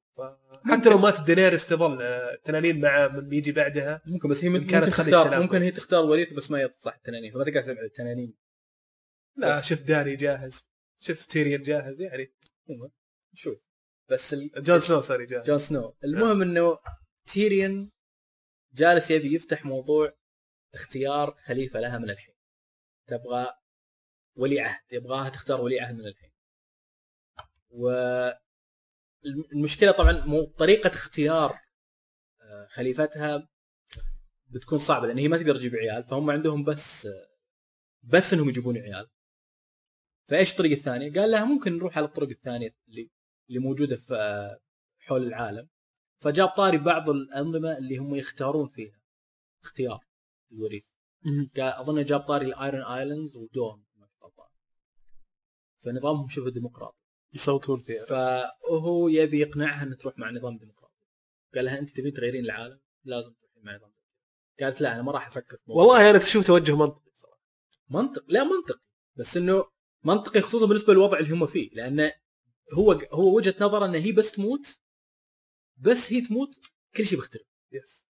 حتى لو مات دينيريس تظل آه، التنانين مع من يجي بعدها ممكن بس هي ممكن, كانت ممكن تختار. ممكن هي تختار وريث بس ما يصح التنانين. فما تقدر تبعد التنانين. لا بس. شوف داني جاهز. شوف تيريون جاهز يعني. شوف. بس ال... جون سنو صار جاهز. جون سنو. المهم إنه تيريان جالس يبي يفتح موضوع اختيار خليفة لها من الحين. تبغى ولي عهد يبغاها تختار ولي عهد من الحين. والمشكلة طبعا مو طريقة اختيار آه، خليفتها بتكون صعبة لأن هي ما تقدر تجيب عيال فهم عندهم بس بس إنهم يجيبون عيال. فإيش الطريقة الثانية؟ قال لها ممكن نروح على الطرق الثانية اللي اللي موجودة في آه، حول العالم. فجاب طاري بعض الأنظمة اللي هم يختارون فيها. اختيار الوريث. أظن جاب طاري ال Iron Islands ودوم. فنظامهم شبه ديمقراطي. يصوتون فيها. فهو يبي يقنعها ان تروح مع نظام ديمقراطي. قال لها أنت تبين تغيرين العالم لازم تروحين مع نظام ديمقراطي. قالت لا أنا ما راح أفكر والله أنا تشوف توجه منطقي صراحة. منطق لا منطقي بس إنه منطقي خصوصا بالنسبة للوضع اللي هم فيه لأنه هو هو وجهة نظره إن هي بس تموت بس هي تموت كل شيء بيختلف. yes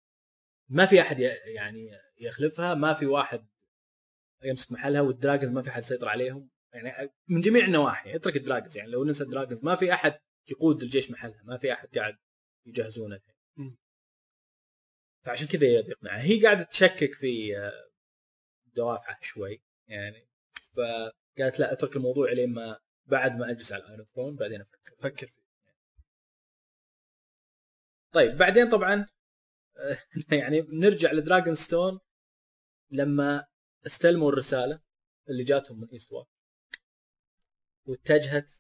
ما في أحد يعني يخلفها ما في واحد يمسك محلها وال dragons ما في أحد يسيطر عليهم. يعني من جميع النواحي اترك ال dragons يعني لو ننسى ال dragons ما في أحد يقود الجيش محلها ما في أحد قاعد يجهزونه. الحين. فعشان كذا يبي يقنعها هي قاعدة تشكك في آه، دوافعه شوي يعني. فقالت لا اترك الموضوع لين ما بعد ما أجلس على ال Iron Throne بعدين أفكر. فكر فيه. طيب بعدين طبعا آه، يعني نرجع ل Dragonstone لما استلموا الرسالة اللي جاتهم من Eastwatch واتجهت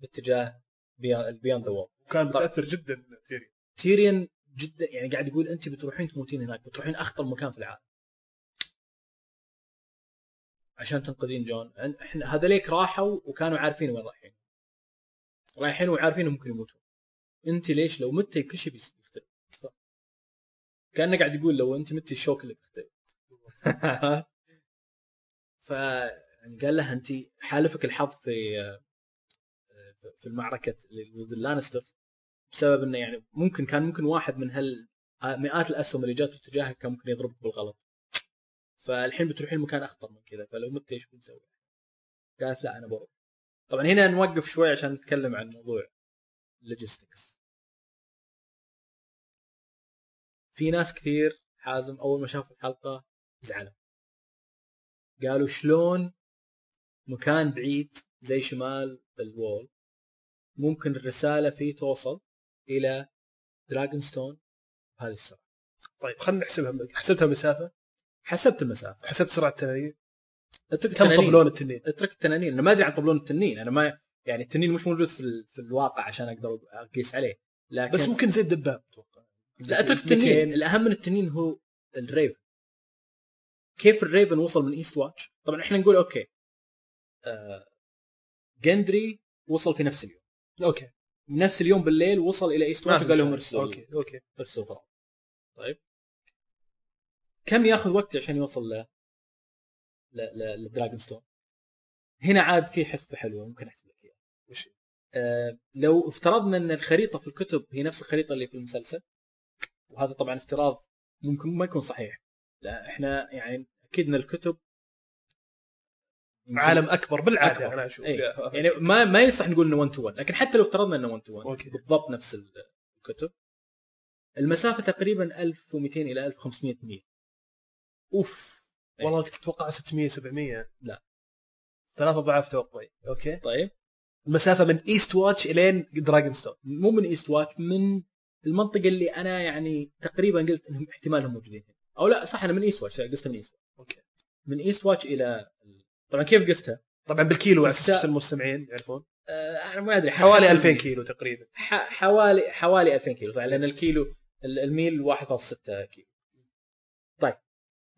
باتجاه beyond the wall وكان. متاثر جدا تيريون. تيريون جدا يعني قاعد يقول أنت بتروحين تموتين هناك بتروحين أخطر مكان في العالم. عشان تنقذين جون. إحنا هذوليك راحوا وكانوا عارفين وين رايحين. رايحين وعارفين ممكن يموتون. أنت ليش لو متي كل شيء بيختلف. كأنه قاعد يقول لو أنت متي الشوك اللي بيختلف. ف يعني قال لها انت حالفك الحظ في في المعركة ضد اللانستر بسبب إنه يعني ممكن كان ممكن واحد من هال مئات الأسهم اللي جات اتجاهك كان ممكن يضربك بالغلط. فالحين بتروحين مكان أخطر من كذا فلو مت إيش بنسوي؟ قالت لا أنا بروح. طبعا هنا نوقف شوي عشان نتكلم عن موضوع logistics في ناس كثير حازم أول ما شافوا الحلقة زعلوا. قالوا شلون مكان بعيد زي شمال ال wall. ممكن الرسالة فيه توصل إلى Dragonstone بهذه السرعه طيب خلينا نحسبها حسبتها مسافة؟ حسبت المسافة. حسبت سرعة التنانين؟ أترك كم. طبلون التنين؟ أترك التنانين. أنا ما أدري عن طبلون التنين. أنا ما يعني التنين مش موجود في, ال... في الواقع عشان أقدر أقيس عليه. لكن بس ممكن زي الدباب أتوقع. لا أترك التنين. 200. الأهم من التنين هو ال raven. كيف ال raven وصل من Eastwatch طبعا إحنا نقول okay. جندري وصل في نفس اليوم. okay. نفس اليوم بالليل وصل إلى Eastwatch وقال لهم. ارسلوا أوكي أوكي. ارسلوا طيب. كم ياخذ وقت عشان يوصل ل ل ل- ل Dragonstone؟ هنا عاد في حسبة حلوة ممكن أحسب لك إياها. وش آه لو افترضنا أن الخريطة في الكتب هي نفس الخريطة اللي في المسلسل وهذا طبعا افتراض ممكن ما يكون صحيح. لا إحنا يعني أكيد إن الكتب عالم أكبر بالعادة أكبر. أنا أشوف. فيها. يعني ما ما يصح نقول إنه 1 to 1 لكن حتى لو افترضنا إنه 1 to 1 أوكي. بالضبط نفس الكتب. المسافة تقريبا 1200 إلى 1500 ميل. أوف. إيه. والله كنت أتوقع 600 700 لا. ثلاث أضعاف توقعي. okay. طيب. المسافة من Eastwatch إلين Dragonstone مو من Eastwatch من المنطقة اللي أنا يعني تقريبا قلت إنهم احتمالهم موجودين أو لا صح أنا من ايست واتش قصتها من ايست واتش أوكي. من ايست واتش إلى طبعا كيف قستها؟ طبعا بالكيلو على أساس المستمعين يعرفون. آه أنا ما أدري حوالي 2000 كيلو تقريبا. حوالي حوالي 2000 كيلو صح؟ لأن الكيلو ال- الميل 1.6 كيلو. طيب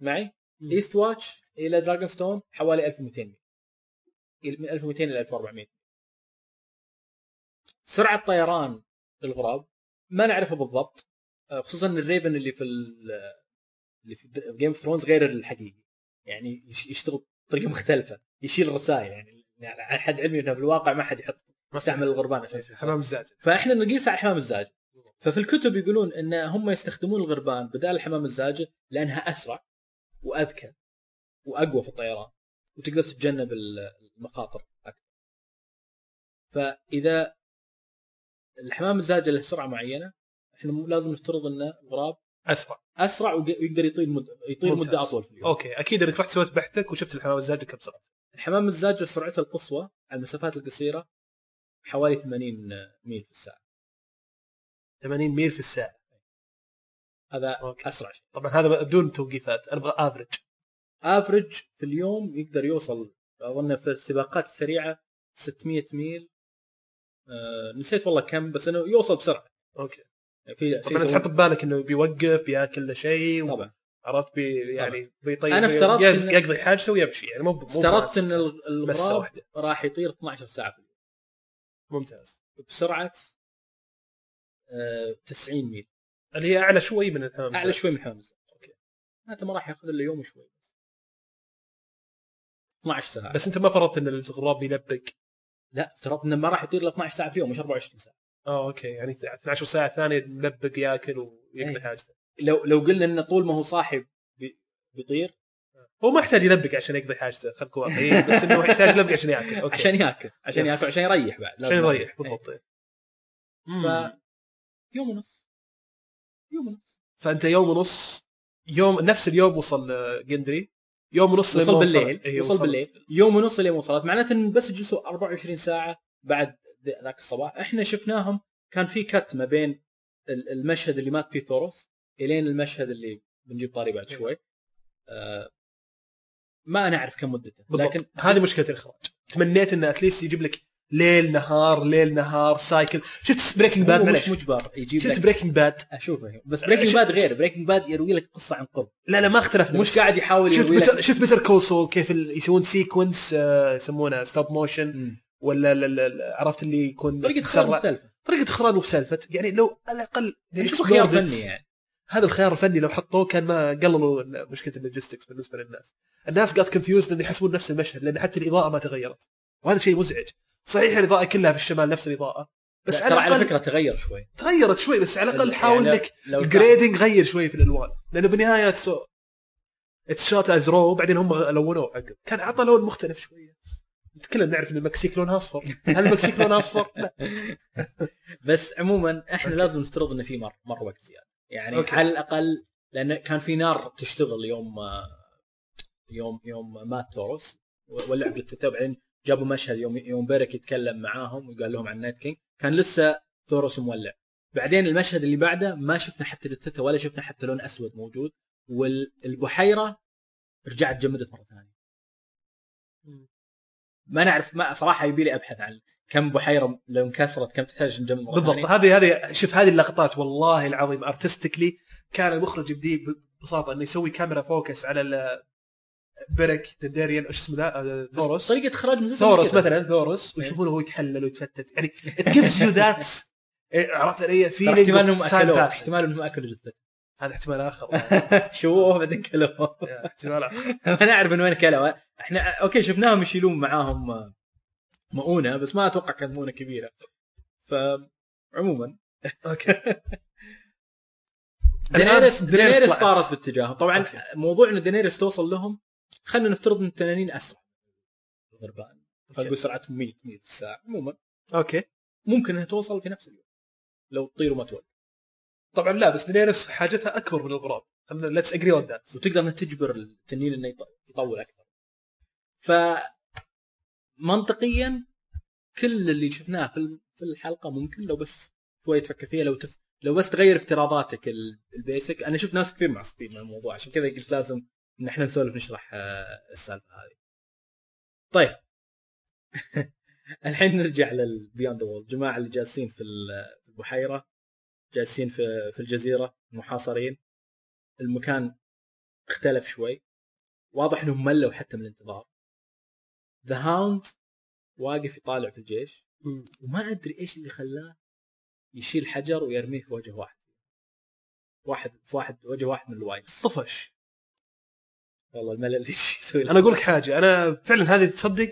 معي؟ مم. Eastwatch إلى Dragonstone حوالي 1200 ميل. من 1200 إلى 1400 سرعة طيران الغراب ما نعرفها بالضبط آه، خصوصا ال raven اللي في ال- اللي في Game of Thrones غير الحقيقي. يعني يش- يشتغل بطريقه مختلفة يشيل الرسائل يعني يعني على حد علمي إنه في الواقع ما حد يحط يستعمل الغربان عشان حمام الزاجل فإحنا نقيس على الحمام الزاجل ففي الكتب يقولون إن هم يستخدمون الغربان بدال الحمام الزاجل لأنها أسرع وأذكى وأقوى في الطيران وتقدر تتجنب المخاطر أكثر. فإذا الحمام الزاجل له سرعة معينة إحنا لازم نفترض ان الغراب أسرع. أسرع ويقدر يطير مد... يطير. مدة أطول في اليوم okay أكيد إنك رحت سويت بحثك وشفت الحمام الزاجل كم سرعه الحمام الزاجل سرعته القصوى على المسافات القصيرة حوالي 80 ميل في الساعة. 80 ميل في الساعة. هذا okay. أسرع شيء. طبعا هذا بدون توقيفات. أنا أبغى افرج افرج في اليوم يقدر يوصل أظن في السباقات السريعة 600 ميل. آه نسيت والله كم بس إنه يوصل بسرعة. okay. في طبعا تحط ببالك إنه بيوقف بياكل له شيء و- طبعا. عرفت؟ بي يعني بيطيب أنا افترضت يقضي- إن- يقضي حاجته ويمشي يعني مو افترضت إن الغراب راح يطير 12 ساعة في اليوم. ممتاز. بسرعة آه 90 ميل. اللي هي أعلى شوي من الحمام أعلى. شوي من حمام الزاجل okay هذا ما راح ياخذ إلا يوم وشوي. 12 ساعه بس أنت ما فرضت إن الغراب يلبق لا افترضت إنه ما راح يطير إلا 12 ساعة في اليوم مش 24 ساعة. آه okay. يعني 12 ساعة ثانية ملبق ياكل ويقضي إيه. حاجته. لو لو قلنا انه طول ما هو صاحي بي- بيطير؟ هو ما يحتاج يلبق عشان يقضي حاجته خليك واقعيين بس إنه يحتاج يلبق عشان ياكل. okay. عشان ياكل. عشان. ياكل عشان يريح بعد. عشان يريح بالضبط. إيه. ف يوم ونص. يوم ونص. فأنت يوم ونص يوم نفس اليوم وصل آه، جندري يوم ونص وصل بالليل. إيه، وصل. بالليل. يوم ونص لين وصلت. معناته إن بس جلسوا 24 ساعة بعد ذاك الصباح. إحنا شفناهم كان في كت ما بين ال- المشهد اللي مات فيه ثوروس إلين المشهد اللي بنجيب طاري بعد شوي. آه ما نعرف كم مدته بالضبط. لكن هذه مشكلة الإخراج. تمنيت انه at least يجيب لك ليل نهار ليل نهار cycle شفت Breaking Bad مش مجبر يجيب شفت Breaking Bad أشوفه بس Breaking شفت- Bad غير Breaking Bad يروي لك قصة عن قرب. لا لا ما اختلفنا. مش قاعد يحاول شفت يروي Better... لك. شفت Better Call Saul كيف يسوون sequence آه، يسمونه stop motion. ولا لا- لا- عرفت اللي يكون طريقة مسرع. مختلفة طريقة اخراج مختلفه يعني لو على الأقل شوف explored خيار. فني يعني هذا الخيار الفني لو حطوه كان ما قللوا مشكلة ال logistics بالنسبة للناس. الناس قاعد confused لأن يحسبون نفس المشهد لأن حتى الإضاءة ما تغيرت. وهذا شيء مزعج. صحيح الإضاءة كلها في الشمال نفس الإضاءة بس على على الأقل فكرة تغير شوي تغيرت شوي بس على الأقل حاول يعني إنك ال grading غير شوي في الألوان لأنه بالنهاية it's shot as raw بعدين هم لونوه عقب كان أعطى لون مختلف شوية كلنا نعرف إن المكسيك لونها أصفر. هل المكسيك لونها أصفر؟ لا. بس عموما إحنا okay. لازم نفترض إنه في مر مر وقت زيادة. يعني okay. على الأقل لأن كان في نار تشتغل يوم يوم يوم مات ثوروس ولعوا جثته وبعدين جابوا مشهد يوم يوم بيرك يتكلم معاهم وقال لهم عن نايت كينج. كان لسه ثوروس مولع. بعدين المشهد اللي بعده ما شفنا حتى جثته ولا شفنا حتى لون أسود موجود والبحيرة رجعت جمدت مرة ثانية. ما نعرف ما صراحة يبي لي أبحث عن كم بحيرة لو انكسرت كم تحتاج مره بالضبط. هذه هذه شوف هذه اللقطات والله العظيم artistically كان المخرج يبدي ببساطه إنه يسوي كاميرا focus على بيرك دنديريان إيش اسمه ذا؟ آه، ثورس طريقة إخراج ثورس. مثلا ثورس ويشوفونه هو يتحلل ويتفتت. يعني gives you that إيه، عرفت علي؟ في احتمال إنهم أكلوه احتمال إنهم أكلوا جثته. هذا احتمال آخر. شووه بعدين كلوه. احتمال آخر. ما نعرف من وين كلوه. إحنا okay شفناهم يشيلون معاهم آه، مؤونة بس ما أتوقع كانت مؤونة كبيرة. فعموما okay. دينيريس دينيريس. طارت باتجاههم. طبعا okay. موضوع إن دينيريس توصل لهم خلينا نفترض إن التنانين أسرع. الغربان فنقول سرعتهم 100 100 في الساعة عموما. okay. ممكن إنها توصل في نفس اليوم لو تطير وما توقف طبعا لا بس دينيرس حاجتها أكبر من الغراب. let's agree on that وتقدر إنها تجبر التنين إنه يط- يطول أكثر. ف منطقيا كل اللي شفناه في في الحلقة ممكن لو بس شوية تفكر فيها لو تف... لو بس تغير افتراضاتك ال- ال basic. أنا شفت ناس كثير معصبين من الموضوع عشان كذا قلت لازم إن إحنا نسولف نشرح آه، السالفة هذه. طيب. الحين نرجع لل Beyond the Wall الجماعه اللي جالسين في ال- في البحيرة جالسين في في الجزيرة محاصرين. المكان اختلف شوي. واضح إنهم ملوا حتى من الانتظار. The Hound واقف يطالع في الجيش. وما أدري إيش اللي خلاه يشيل حجر ويرميه في وجه واحد. واحد في واحد وجه واحد من ال wights طفش والله الملل اللي يسوي. أنا أقول لك حاجة أنا فعلا هذه تصدق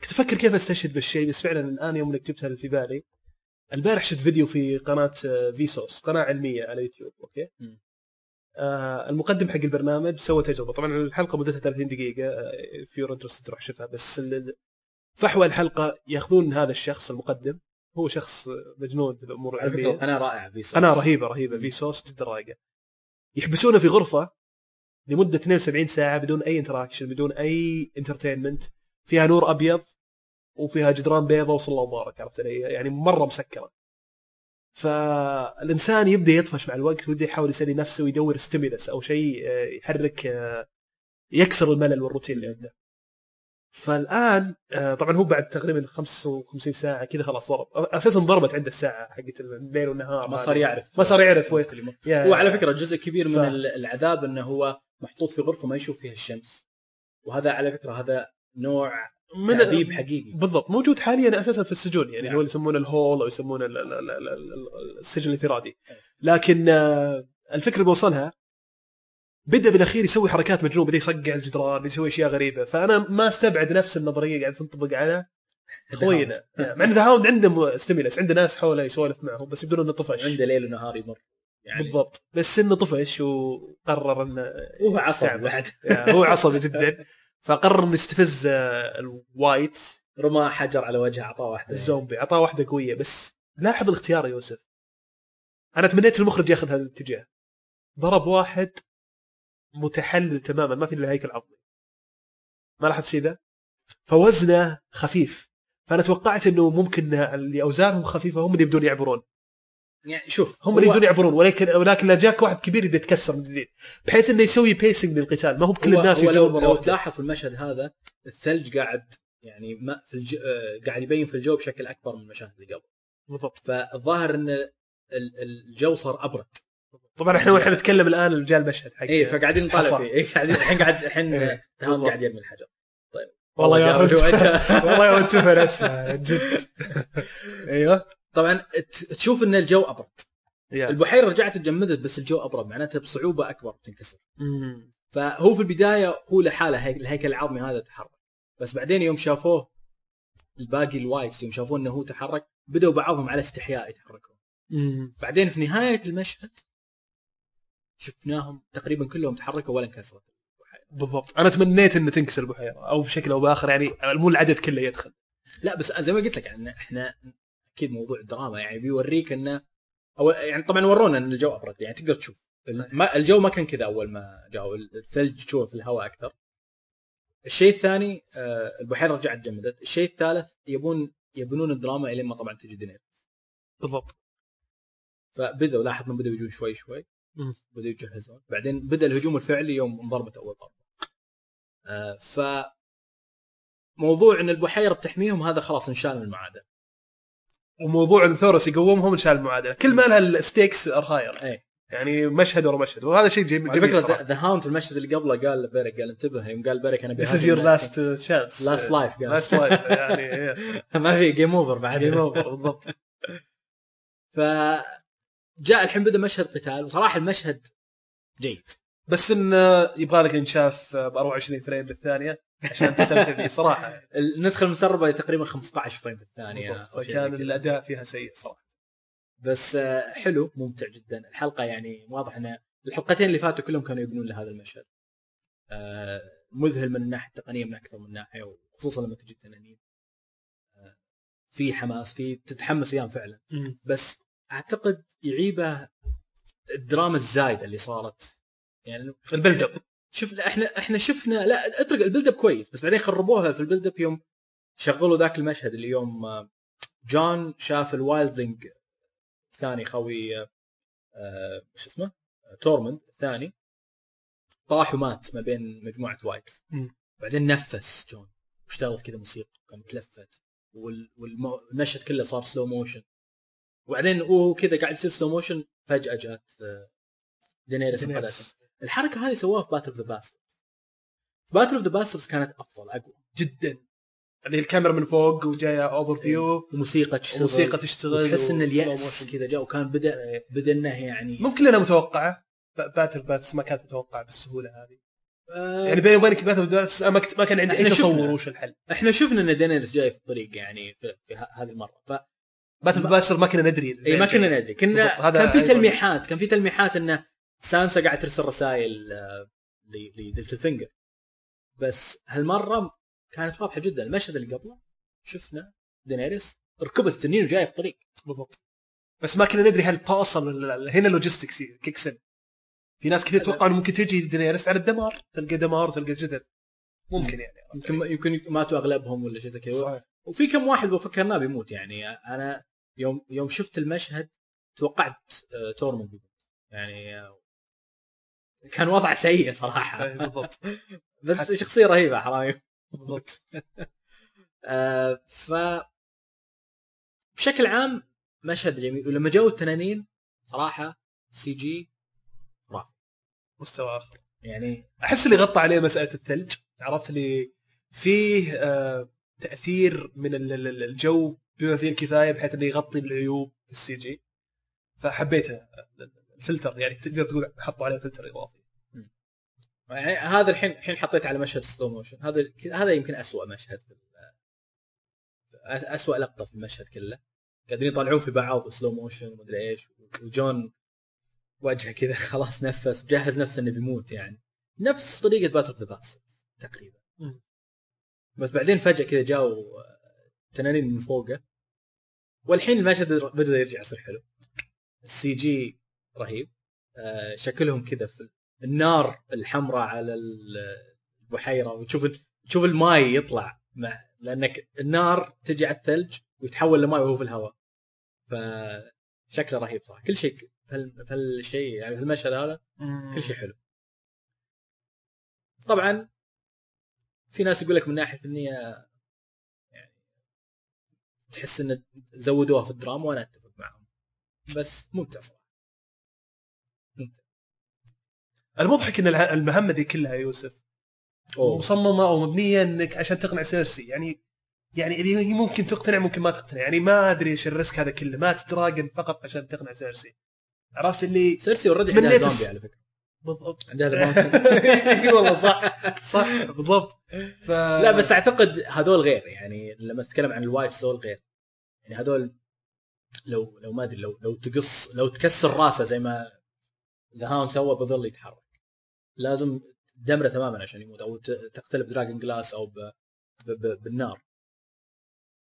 كنت أفكر كيف أستشهد بالشيء بس فعلا الآن يوم انك جبتها في بالي البارح شفت فيديو في قناة آه، Vsauce قناة علمية على يوتيوب okay. آه المقدم حق البرنامج سوى تجربة. طبعا الحلقة مدتها 30 دقيقة آه، if you're interested تروح شوفها بس فحوى الحلقة يأخذون هذا الشخص المقدم. هو شخص مجنون في الأمور على العلمية. أنا رائع في قناه رهيبة رهيبة Vsauce جدا رايقه يحبسونه في غرفة لمدة 72 ساعة بدون أي interaction بدون أي entertainment فيها نور أبيض وفيها جدران بيضاء وصلى الله وبارك عرفت علي؟ يعني مرة مسكرة. فالإنسان يبدأ يطفش مع الوقت ويبدأ يحاول يسلي نفسه ويدور ستيمولس أو شيء آه، يحرك آه، يكسر الملل والروتين اللي عنده. فالآن آه، طبعا هو بعد تقريبا 55 ساعة كذا خلاص ضرب. أساسا ضربت عنده الساعة حقت الليل والنهار. ما صار يعرف. ما صار يعرف. وين يا- هو على فكرة جزء كبير من ف- ال- العذاب إنه هو محطوط في غرفة ما يشوف فيها الشمس. وهذا على فكرة هذا نوع من تعذيب حقيقي. بالضبط. موجود حاليا أساسا في السجون يعني نعم. اللي هو اللي يسمونه الهول أو يسمونه ال- ال- ال- ال- ال- السجن الانفرادي. لكن آه، الفكرة اللي بوصلها بدأ بالأخير يسوي حركات مجنونة بدأ يصقع الجدران يسوي أشياء غريبة. فأنا ما أستبعد نفس النظرية قاعد تنطبق على خوينا مع ان The Hound عنده stimulus عنده ناس حوله يسولف معهم بس يبدون إنه طفش. عنده ليل ونهار يمر يعني. بالضبط. بس إنه طفش وقرر إنه وهو عصبي. بعد. يعني هو عصبي جدا. فقرر إنه يستفز آه، ال wight. رمى حجر على وجهه أعطاه واحدة. الزومبي أعطاه واحدة قوية. بس لاحظ الاختيار يا يوسف. أنا تمنيت المخرج ياخذ هذا الاتجاه. ضرب واحد متحلل تماما ما في إلا هيكل عظمي ما لاحظت شيء ذا؟ فوزنه خفيف. فأنا توقعت إنه ممكن اللي أوزانهم خفيفة هم اللي يبدون يعبرون. يعني شوف هم اللي يبدون يعبرون ولكن ولكن لا جاك واحد كبير يبدا يتكسر من جديد بحيث إنه يسوي pacing للقتال ما هو بكل الناس هو يجون لو, لو. تلاحظ في المشهد هذا الثلج قاعد يعني ما في الج... آه، قاعد يبين في الجو بشكل أكبر من المشاهد اللي قبل. بالضبط. فالظاهر إن ال- الجو صار أبرد. طبعا إحنا ونحن نتكلم الآن جاء المشهد حق اي فقاعدين نطالع. فيه. اي قاعدين الحين قاعد الحين إيه، تهام. قاعد يرمي الحجر. طيب. والله يا. والله يا نفسه جد. أيوه. طبعا تشوف إن الجو أبرد. يا. البحيرة رجعت تجمدت بس الجو أبرد معناته بصعوبة أكبر بتنكسر مم. فهو في البداية هو لحاله هيك الهيكل العظمي هذا تحرك. بس بعدين يوم شافوه الباقي ال wights يوم شافوه إنه هو تحرك بدأوا بعضهم على استحياء يتحركون. مم. بعدين في نهاية المشهد شفناهم تقريبا كلهم تحركوا ولا انكسرت. البحيره بالضبط. أنا تمنيت إنه تنكسر البحيرة أو بشكل أو بآخر يعني مو العدد كله يدخل. لا بس زي ما قلت لك يعني إحنا أكيد موضوع الدراما يعني بيوريك إنه أو يعني طبعا ورونا إن الجو أبرد يعني تقدر تشوف. ما الجو ما كان كذا أول ما جاءوا الثلج تشوفه في الهواء أكثر. الشيء الثاني آه، البحيرة رجعت جمدت. الشيء الثالث يبون يبنون الدراما الين ما طبعا تجي دينيريس بالضبط. فبدأوا لاحظ إنهم بدأوا يجون شوي شوي. مم. بدأوا يجهزون بعدين بدأ الهجوم الفعلي يوم انضربت أول ضربه آه، ف موضوع إن البحيرة بتحميهم هذا خلاص انشال من المعادله وموضوع الثورس يقومهم انشال المعادلة. كل ما لها ال stakes are higher اي يعني مشهد ورا مشهد. وهذا شيء جميل على جميل فكره. The Hound في المشهد اللي قبله قال لبيرك قال انتبه يوم قال بيرك أنا is your last chance. last life قال. last life يعني ما في game over بعد game over بالضبط. ف جاء الحين بدأ مشهد قتال وصراحة المشهد جيد. بس انه يبغى لك ينشاف ب 24 frame بالثانية. عشان تستمتع فيه صراحة. النسخة المسربة تقريبا 15 frame في الثانية فكان. الأداء فيها سيء صراحة. بس آه، حلو ممتع جدا. الحلقة يعني واضح إن الحلقتين اللي فاتوا كلهم كانوا يبنون لهذا المشهد. آه، مذهل من الناحية التقنية من أكثر من ناحية وخصوصا لما تجي التنانين. آه، في حماس في تتحمس أيام فعلا. بس أعتقد يعيبه الدراما الزايدة اللي صارت. يعني ال build up شفنا إحنا إحنا شفنا لا اترك ال build up كويس بس بعدين خربوها في ال build up يوم شغلوا ذاك المشهد اللي يوم آه، جون شاف ال wildling الثاني خوي آه، آه، شو اسمه آه، تورمند الثاني طاح ومات ما بين مجموعة wights مم. بعدين نفس جون واشتغلت كذا موسيقى كان والم- والمشهد كله صار slow motion وبعدين وهو كذا قاعد يصير slow motion فجأة جات آه، دينيريس انقذته دينيريس. الحركة هذه سووها في Battle of the Bastards Battle of the Bastards كانت أفضل أقوى جدا اللي الكاميرا من فوق وجاية overview وموسيقى تشتغل وموسيقى تشتغل وتحس إن اليأس. كذا جاء وكان بدا إيه. بدا انه يعني ممكن لانها متوقعة Battle of Bastards ما كانت متوقعة بالسهولة هذه آه يعني بيني وبينك Battle of Bastards ما كان عندي أي تصور. وش الحل إحنا شفنا إن دينيريس جاي في الطريق يعني في, في هذه المرة ف Battle of Bastards ما كنا ندري اي ما كنا ندري كنا كان في. تلميحات كان في تلميحات إنه سانسا قاعد ترسل رسائل آه، ل- ل Littlefinger. بس هالمرة كانت واضحة جدا المشهد اللي قبله شفنا دينيريس ركبت التنين وجاية في الطريق بالضبط. بس ما كنا ندري هل توصل ولا لا. هنا ال logistics kicks in. في ناس كثير توقعوا إنه ممكن تجي دينيريس على الدمار تلقى دمار وتلقى جدل. ممكن يعني يمكن يمكن ماتوا أغلبهم ولا شيء زي كذا. وفي كم واحد فكرناه بيموت يعني. أنا يوم يوم شفت المشهد توقعت آه، تورموند بيموت. يعني آه، كان وضع سيء صراحة. إيه، بالضبط. بس حتى- شخصية رهيبة حرامي. بالضبط. آه، ف بشكل عام مشهد جميل. ولما جو التنانين صراحة CG مستوى آخر. يعني أحس اللي غطى عليه مسألة الثلج عرفت اللي فيه آه تأثير من ال- ال- ال- الجو بما فيه الكفاية بحيث إنه يغطي العيوب ال CG. فحبيته. الفلتر يعني تقدر تقول حطوا عليه فلتر إضافي. يعني هذا الحين الحين حطيت على مشهد slow motion هذا هذا يمكن أسوأ مشهد في أسوأ لقطة في المشهد كله. قاعدين يطلعون في بعض slow motion ومدري إيش وجون وجهه كذا خلاص نفس جهز نفسه إنه بيموت يعني. نفس طريقة Battle of the تقريبا. بس بعدين فجأة كذا جاوا تنانين من فوقه. والحين المشهد بدأ يرجع يصير حلو. ال CG رهيب. آه، شكلهم كذا في النار الحمراء على ال- البحيرة وتشوف تشوف الماي يطلع مع لأنك النار تجي على الثلج ويتحول لماي وهو في الهواء. فشكله رهيب صراحة. كل شيء في هال- في هالشيء يعني في المشهد هذا كل شيء حلو. طبعا في ناس يقول لك من ناحية فنيه يعني تحس إن زودوها في الدراما وأنا أتفق معهم. بس ممتع صراحة. المضحك إن المهمة ذي كلها يا يوسف. أوه. مصممه أو مبنيه إنك عشان تقنع سيرسي يعني يعني اللي هي ممكن تقتنع ممكن ما تقتنع. يعني ما أدري إيش ال risk هذا كله. ما تتراجع فقط عشان تقنع سيرسي عرفت اللي سيرسي already عندها زومبي على فكرة. بالضبط. إي والله صح. صح. بالضبط. ف لا بس أعتقد هذول غير. يعني لما تتكلم عن ال White Walker غير. يعني هذول لو لو ما أدري لو لو تقص لو تكسر راسه زي ما The Hound سوى بظل يتحرك. لازم دمره تماما عشان يموت أو تقتله ب dragon glass أو ب... ب... ب... بالنار.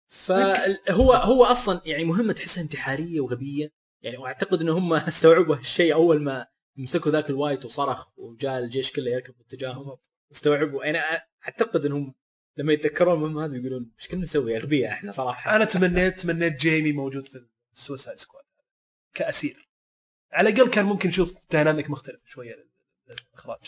فهو هو أصلا يعني مهمة تحسها انتحارية وغبية. يعني واعتقد إن هم استوعبوا هالشيء أول ما مسكوا ذاك ال wight وصرخ وجاء الجيش كله يركض باتجاههم. استوعبوا. أنا أعتقد إنهم لما يتذكرون المهمه هذه يقولون إيش كنا نسوي اغبياء إحنا صراحة. أنا تمنيت تمنيت جيمي موجود في ال Suicide Squad كأسير. على الأقل كان ممكن نشوف dynamic مختلف شوية للاخراج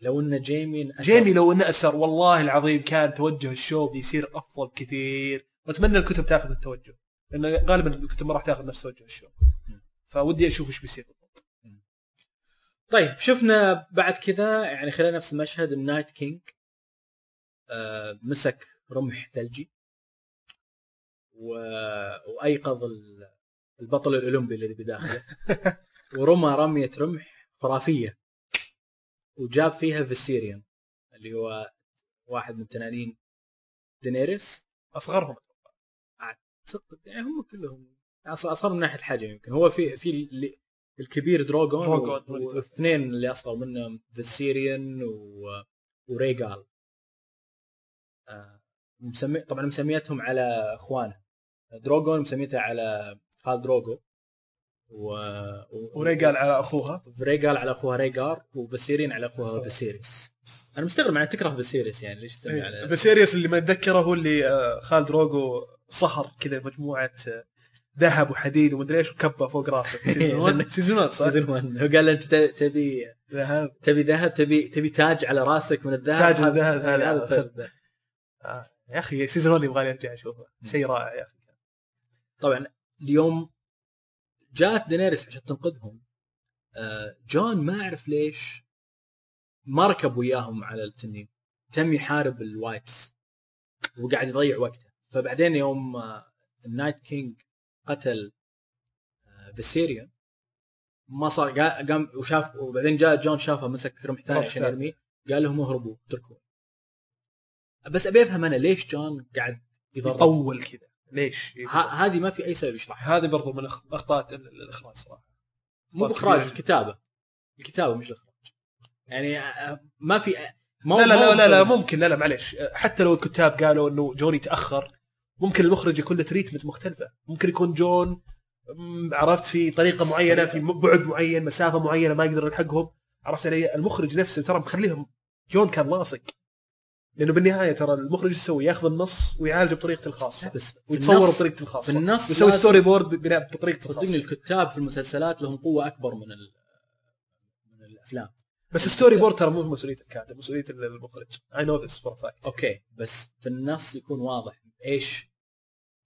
لو إن جيمي انأثر- جيمي لو إنه اسر والله العظيم كان توجه ال show بيصير أفضل كثير. واتمنى الكتب تاخذ التوجه لأن غالبا الكتب ما راح تاخذ نفس توجه ال show فودي أشوف إيش بيصير بالضبط. طيب شفنا بعد كذا يعني خلال نفس المشهد ال Night King آه مسك رمح ثلجي. و... وأيقظ ال- البطل الأولمبي الذي بداخله. ورمى رمية رمح خرافية. وجاب فيها فيسيريون اللي هو واحد من تنانين دينيريس أصغرهم أعتقد يعني هم كلهم أصغر من ناحية الحجم يمكن. هو في في الكبير دروغون, واثنين اللي أصغر منهم فيسيريون و... وريجال آه، مسمي طبعا مسميتهم على إخوانه. دروغون مسميته على كال دروغو و... و... وريجال على أخوها ريجال على أخوها ريجار وفيسيريان على أخوها. فيسيريس أنا مستغرب معناه تكره فيسيريس يعني ليش تسمي على فيسيريوس اللي ما اتذكره هو اللي آه، كال دروغو صهر كذا مجموعة آه، ذهب وحديد ومدري إيش وكبه فوق راسه season 1 season 1 صح؟ season 1 هو قال له أنت تبي ذهب تبي ذهب تبي تبي تاج على راسك من الذهب تاج هذا- الذهب، هذا. آه. يا أخي season 1 يبغى أرجع أشوفه شيء رائع يا أخي طبعا اليوم جات دينيريس عشان تنقذهم. آه، جون ما اعرف ليش ما ركب وياهم على التنين. تم يحارب ال wights وقاعد يضيع وقته. فبعدين يوم آه، ال Night King قتل آه، فيسيريون ما صار قا- قام وشاف وبعدين جاء جون شافه مسك رمح ثاني عشان. يرميه قال لهم اهربوا اتركوا بس أبي أفهم أنا ليش جون قاعد يضرب؟ يطول كذا. ليش؟ ه- هذه ما في أي سبب يشرحها. هذه برضو من أخطاء ال- ال- الإخراج صراحة. مو باخراج. الكتابة. الكتابة مش الاخراج يعني آه، ما في ما لا لا لا لا, لا ممكن لا لا معليش. حتى لو الكتاب قالوا إنه جون يتاخر ممكن المخرج يكون له treatment مختلفة. ممكن يكون جون عرفت في طريقة معينة في بعد معين مسافة معينة ما يقدر يلحقهم عرفت علي المخرج نفسه ترى مخليهم جون كان لاصق. لأنه بالنهاية ترى المخرج يسوي؟ ياخذ النص ويعالجه بطريقته الخاصة. بس ويتصوره بطريقته الخاصة. في النص ويسوي storyboard بناء بطريقته صدقني الخاصة. الكتاب في المسلسلات لهم قوة أكبر من من الأفلام. بس ال storyboard ترى مو مسؤولية الكاتب مسؤولية المخرج. I know this for fact okay بس في النص يكون واضح إيش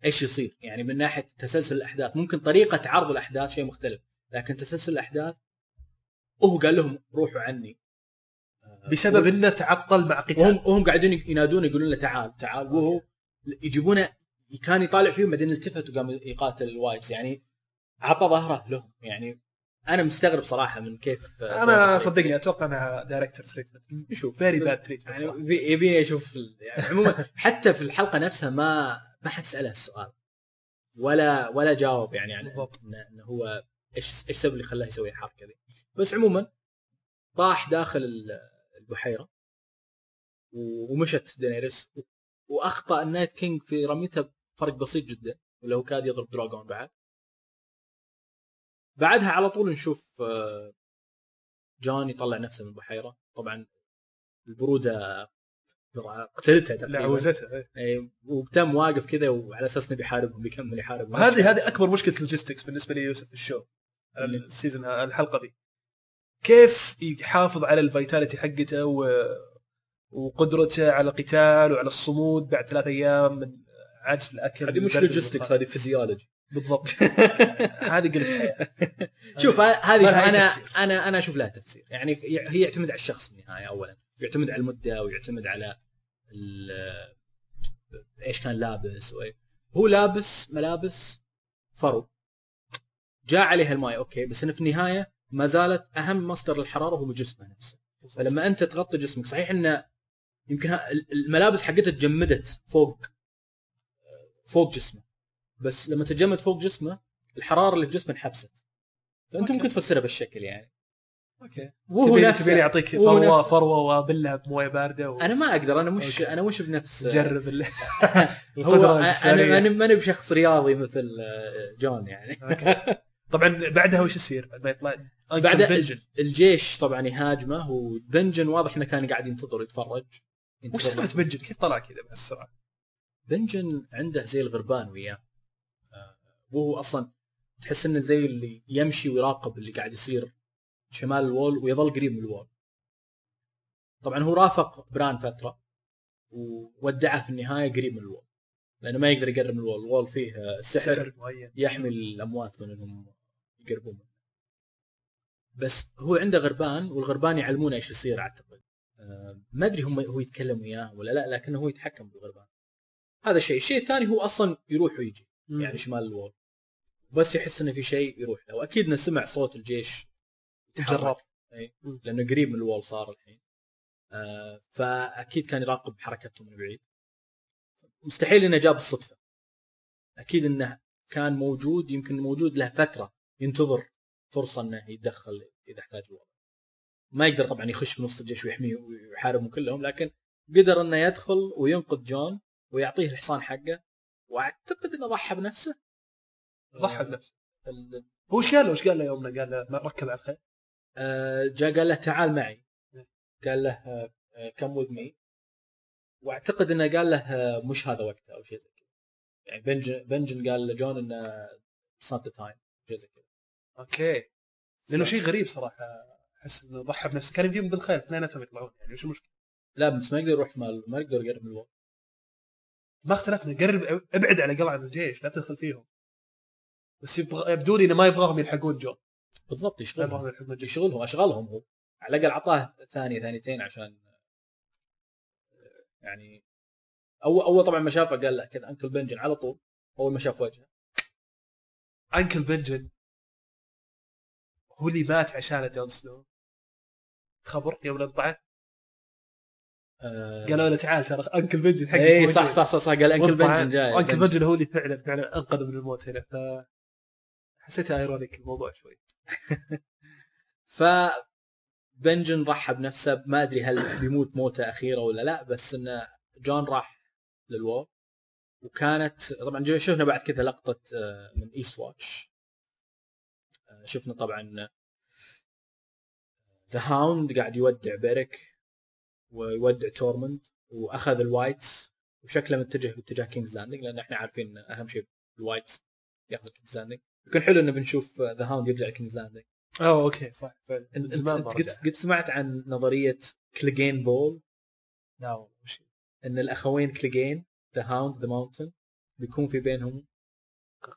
إيش يصير. يعني من ناحية تسلسل الأحداث ممكن طريقة عرض الأحداث شيء مختلف لكن تسلسل الأحداث هو قال لهم روحوا عني. بسبب إنه تعطل مع وهم قتال. وهم قاعدين ينادون يقولون له تعال تعال. وهو يجيبونه كان يطالع فيهم بعدين التفت وقام يقاتل ال wights يعني عطى ظهره لهم. يعني أنا مستغرب صراحة من كيف أنا صدقني أتوقع أنها director treatment نشوف. very bad treatment يعني يبي- يبيني أشوف يعني عموما حتى في الحلقة نفسها ما ما حد سأله السؤال. ولا ولا جاوب يعني عن. انه هو إيش إيش السبب اللي خلاه يسوي الحركة ذي بس عموما طاح داخل البحيره ومشت دينيريس وأخطأ ال Night King في رميتها بفرق بسيط جدا ولا هو كاد يضرب dragon بعد. بعدها على طول نشوف آه، جون يطلع نفسه من البحيرة. طبعا البرودة قتلتها تقريبا. لعوزتها إيه. إيه، وتم واقف كذا وعلى أساس إنه بيحاربهم بيكمل يحارب وهذه هذه أكبر مشكلة logistics بالنسبة لي يوسف في ال show ال season الحلقة دي. كيف يحافظ على ال vitality حقته و... وقدرته على القتال وعلى الصمود بعد ثلاث أيام من عجز الأكل هذه مش logistics. هذه فيزيولوجي بالضبط هذه حياة شوف هذه أنا تفسير. أنا أنا أشوف لها تفسير يعني هي يعتمد على الشخص في النهايه اولا يعتمد على المدة ويعتمد على إيش كان لابس وإيه. هو لابس ملابس فرو جاء عليها الماي okay بس إنه في النهاية ما زالت أهم مصدر للحرارة هو جسمه نفسه فلما أنت تغطي جسمك صحيح إنه يمكن الملابس حقتها تجمدت فوق فوق جسمه بس لما تجمد فوق جسمه الحرارة اللي في جسمه انحبست فأنت okay. ممكن تفسرها بالشكل يعني أوكي وهو نفسه تبيني أعطيك فروه نفسه. فروة وأبلها بموية باردة أنا ما أقدر أنا مش okay. أنا مش بنفس وتجرب ال- هو القدره أنا أنا ماني بشخص رياضي مثل جون يعني okay. طبعا بعدها وش يصير؟ بعد ما يطلع بعد بنجن الجيش طبعا يهاجمه وبنجن واضح إنه كان قاعد ينتظر يتفرج. ينتظر وش سالفه بنجن؟ كيف طلع كذا بهالسرعة؟ بنجن عنده زي الغربان وياه. آه، وهو أصلا تحس إنه زي اللي يمشي ويراقب اللي قاعد يصير شمال الوول ويظل قريب من الوول. طبعا هو رافق بران فترة وودعه في النهاية قريب من الوول لأنه ما يقدر يقرب من الوول. الوول فيه آه، سحر سحر معين. يحمي الأموات من إنهم يقربون منه. بس هو عنده غربان والغربان يعلمونه إيش يصير أعتقد. آه، ما أدري هم هو يتكلم وياه ولا لا لكنه هو يتحكم بالغربان. هذا شيء. الشيء الثاني هو أصلا يروح ويجي يعني شمال الوول بس يحس إنه في شيء يروح له. وأكيد إنه سمع صوت الجيش يتحرك. جرب. اي مم. لأنه قريب من الوول صار الحين. آه فأكيد كان يراقب حركتهم من بعيد. مستحيل إنه جاب الصدفة. أكيد إنه كان موجود يمكن موجود له فترة ينتظر. فرصة إنه يتدخل إذا احتاج الوضع. ما يقدر طبعا يخش من وسط الجيش ويحميه ويحاربهم كلهم لكن قدر إنه يدخل وينقذ جون ويعطيه الحصان حقه وأعتقد إنه ضحى بنفسه. ضحى بنفسه. ال- هو إيش قال له؟ إيش قال له يوم قال له ما ركب على الخيل؟ آه، جاء قال له تعال معي. قال له come with me وأعتقد إنه قال له آه، مش هذا وقته أو شيء زي كذا. يعني بنجن بنجن قال لجون إنه it's not the time شيء زي كذا. okay. لأنه شيء غريب صراحة أحس إنه ضحى بنفسه كان يجيب بالخيل اثنيناتهم يطلعون يعني وش المشكلة؟ لا بس ما يقدر يروح مال ما يقدر يقرب من الوقت. ما اختلفنا قرب ابعد على عن الجيش لا تدخل فيهم. بس يبغى يبدو لي إنه ما يبغاهم يلحقون جون. بالضبط يشغلهم. يشغلهم اشغلهم هو. على الأقل أعطاه ثانية ثانيتين عشان يعني أول أول طبعا ما شافه قال لا كذا uncle بنجن على طول. أول ما شاف وجهه. uncle بنجن؟ هو اللي مات عشانه جون سنو. خبر يوم انطعت آه، قالوا له تعال ترى uncle بنجن حق اي صح صح صح, صح. قال uncle بنجن جاي uncle بنجن هو اللي فعلا فعلا أنقذ من الموت هنا. ف حسيتها ironic الموضوع شوي. ف بنجن ضحى بنفسه. ما أدري هل بيموت موته اخيره ولا لا بس انه جون راح لل Wall وكانت طبعا شفنا بعد كذا لقطة آه، من Eastwatch شفنا طبعا the Hound قاعد يودع بيريك ويودع تورموند وأخذ ال wights وشكله متجه باتجاه King's Landing لأن إحنا عارفين إن أهم شيء ال wight ياخذ King's Landing يكون حلو إنه بنشوف the Hound يرجع King's Landing آه okay صح فعلا أنت أنت قد. قد سمعت عن نظرية Cleganebowl لا والله؟ إن الأخوين كليجين the Hound the Mountain بيكون في بينهم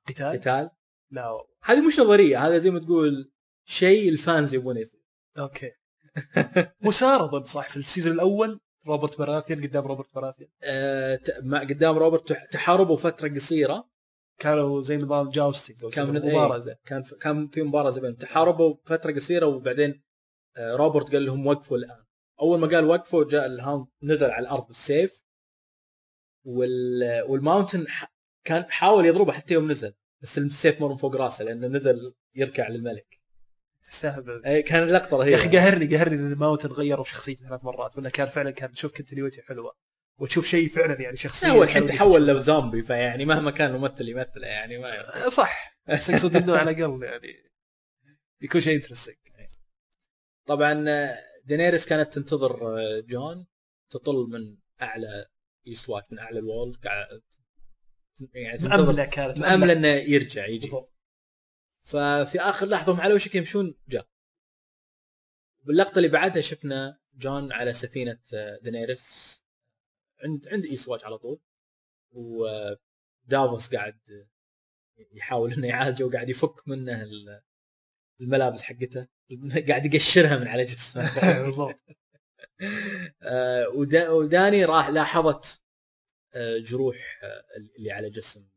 قتال؟ قتال لا والله هذه مش نظرية هذا زي ما تقول شيء ال fans يبون يصير okay. اظن صح في ال season الأول روبرت براثيان قدام روبرت براثيان آه، ما قدام روبرت تح- تحاربوا فترة قصيرة. كانوا زي نظام jousting أو كان كان مبارزه كان في كان في مباراة بينهم. تحاربوا فترة قصيرة وبعدين آه، روبرت قال لهم وقفوا الآن. أول ما قال وقفوا جاء ال Hound نزل على الأرض بالسيف. وال وال Mountain كان حاول يضربه حتى يوم نزل. بس السيف مر من فوق راسه لأنه نزل يركع للملك تستهبل اي كان اللقطه رهيبة. يا أخي قهرني قهرني إن Mountain غيروا شخصيته ثلاث مرات وإنه كان فعلا كان تشوف continuity حلوة وتشوف شيء فعلا يعني شخصيه هو الحين تحول. لزومبي فيعني مهما كان الممثل يمثله يعني ما آه، صح. بس اقصد انه على الأقل يعني يكون شيء interesting طبعا دينيريس كانت تنتظر آه، جون تطل من أعلى Eastwatch من أعلى ال Wall يعني مأملة كانت مأملة. إنه يرجع يجي. بالضبط. ففي آخر لحظة هم على وشك يمشون جاء. باللقطة اللي بعدها شفنا جون على سفينة آه، دينيريس. عند عند watch على طول. ودافوس قاعد يحاول إنه يعالجه وقاعد يفك منه ال- الملابس حقته. قاعد يقشرها من على جسمه. بالضبط. آه، ودا- وداني راح لاحظت آه، جروح آه، اللي على جسم.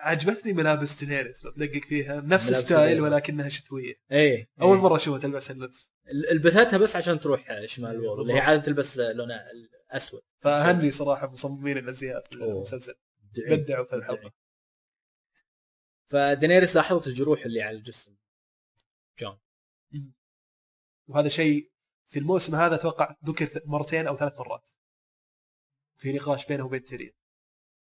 عجبتني ملابس دينيريس لو تدقق فيها نفس style. ولكنها شتوية. إيه أول إيه. مرة أشوفها تلبس اللبس. لبستها بس عشان تروح آه، شمال ال Wall اللي هي. عادة تلبس آه، لونها الأسود. فأهني صراحة مصممين الأزياء في. المسلسل. بدعوا في الحلقة. فدينيريس لاحظت الجروح اللي على الجسم. جون. وهذا شيء في الموسم هذا أتوقع ذكر مرتين أو ثلاث مرات في نقاش بينه وبين تيريون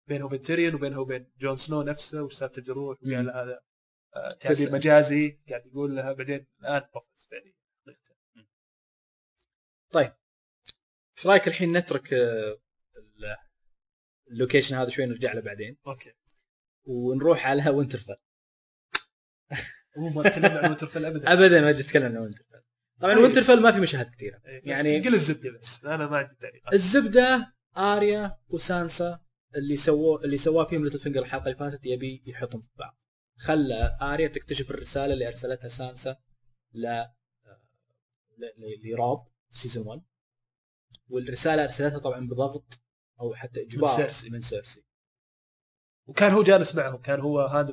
بينه وبين تيريون وبينه وبين جون سنو نفسه وش سالفة الجروح وقال هذا آه، تس- مجازي قاعد يقول لها بعدين الآن طفت فعليا. إيش رأيك الحين نترك آه، ال- ال location هذا شوي نرجع له بعدين؟ okay. ونروح على Winterfell هو ما تكلمنا عن Winterfell ابدا. ابدا ما جيت اتكلم عن Winterfell طبعا. Winterfell ما في مشاهد كثيرة. يعني يعني- قل الزبدة بس. أنا ما عندي تعليقات الزبدة آريا وسانسا اللي سووه اللي سواه فيهم ليتل فينجر الحلقة اللي فاتت يبي يحطهم في بعض خلى آريا تكتشف الرسالة اللي أرسلتها سانسا ل ل- ل- لروب في season 1 والرسالة أرسلتها طبعا بضغط أو حتى إجبار من سيرسي. من سيرسي وكان هو جالس معهم كان هو hand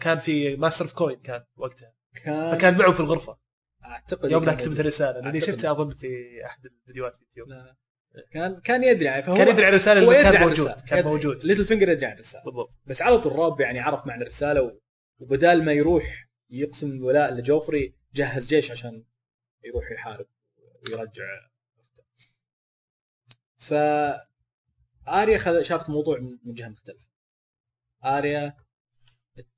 كان في master of coin كان وقتها كان فكان معهم في الغرفة أعتقد يوم ذاك كتبت الرسالة لاني. شفتها أظن في أحد الفيديوهات في اليوتيوب. كان كان يدري يعني فهو كان يدري عن الرساله اللي كان موجود. كان. موجود. ليتل فينجر يدري عن الرساله بالضبط. بس على طول روب يعني عرف معنى الرسالة وبدال ما يروح يقسم الولاء لجوفري جهز جيش عشان يروح يحارب ويرجع. ف آريا شافت الموضوع من جهة مختلفة. آريا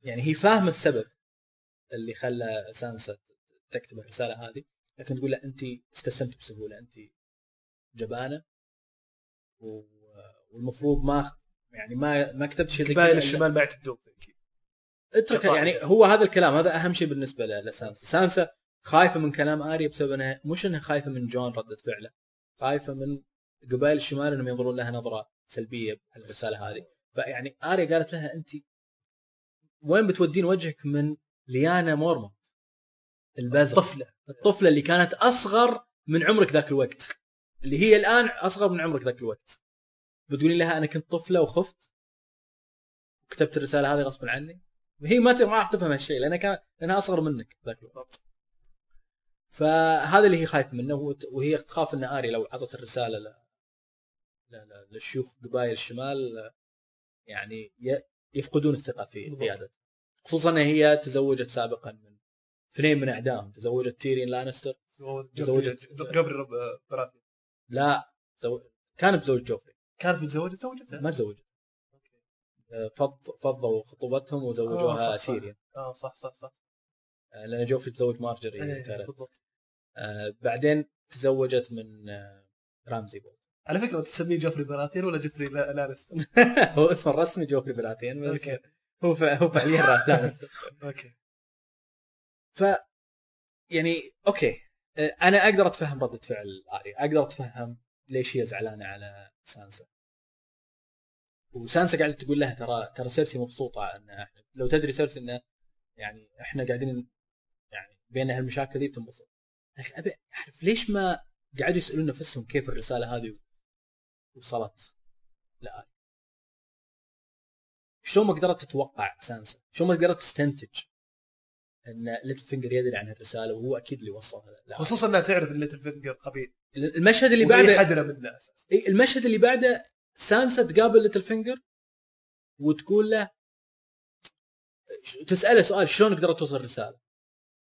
يعني هي فاهمة السبب اللي خلى سانسا تكتب الرسالة هذه لكن تقول له انت استسلمت بسهولة انت جبانه. و- والمفروض ما يعني ما ما كتبت شيء زي كذا الشمال ما يعتدون فيك اترك. يعني هو هذا الكلام هذا أهم شيء بالنسبة لسانسا. سانسا خايفة من كلام آريا بسبب انها مش إنها خايفة من جون ردة فعله خايفة من قبائل الشمال إنهم ينظرون لها نظرة سلبية بالرساله هذه. فيعني آريا قالت لها أنت وين بتودين وجهك من ليانا مورمونت؟ البزر. طفله الطفلة اللي كانت أصغر من عمرك ذاك الوقت. اللي هي الآن أصغر من عمرك ذاك الوقت. بتقولين لها أنا كنت طفلة وخفت؟ وكتبت الرسالة هذه غصبا عني؟ وهي ما ما راح تفهم هالشيء لأنها كان لأنها أصغر منك ذاك الوقت. فهذا اللي هي خايفة منه وهي تخاف إن آريا لو عطت الرسالة ل... ل... ل... للشيوخ قبائل الشمال يعني ي... يفقدون الثقة في. قيادته خصوصا إن هي تزوجت سابقا من اثنين من أعدائهم تزوجت تيريون لانستر جوفري جوفري رب- براثيون. لا زو... كانت بزوج جوفري كانت متزوجة؟ زوجته ما تزوجت. فض... فضوا خطوبتهم وزوجوها آه،. تيريون آه صح صح صح. آه، لأن جوفري تزوج مارجري تعرف. بالضبط. آه بعدين تزوجت من آه رامزي بولتون. على فكرة تسميه جوفري براثيون ولا جوفري لا- لانستر؟ هو اسمه الرسمي جوفري براثيون بس okay. هو فع- هو فعليا لانستر okay. ف يعني okay. آه، أنا أقدر أتفهم ردة فعل اريا أقدر أتفهم ليش هي زعلانة على سانسا. وسانسا قاعدة تقول لها ترى ترى سيرسي مبسوطة إن لو تدري سيرسي انه يعني إحنا قاعدين يعني بين هالمشاكل ذي بتنبسط. لكن أبي أعرف ليش ما قاعدوا يسألون نفسهم كيف الرسالة هذه وصلت لآريا شلون ما قدرت تتوقع سانسا؟ شلون ما قدرت تستنتج؟ إن ليتل فينجر يدري عن الرسالة وهو أكيد اللي وصلها. خصوصا إنها تعرف إن ليتل فينجر قبيل. المشهد اللي بعده حدره منه أساسا. المشهد اللي بعده سانسا تقابل ليتل فينجر وتقول له تسأله سؤال شلون قدرت توصل الرسالة؟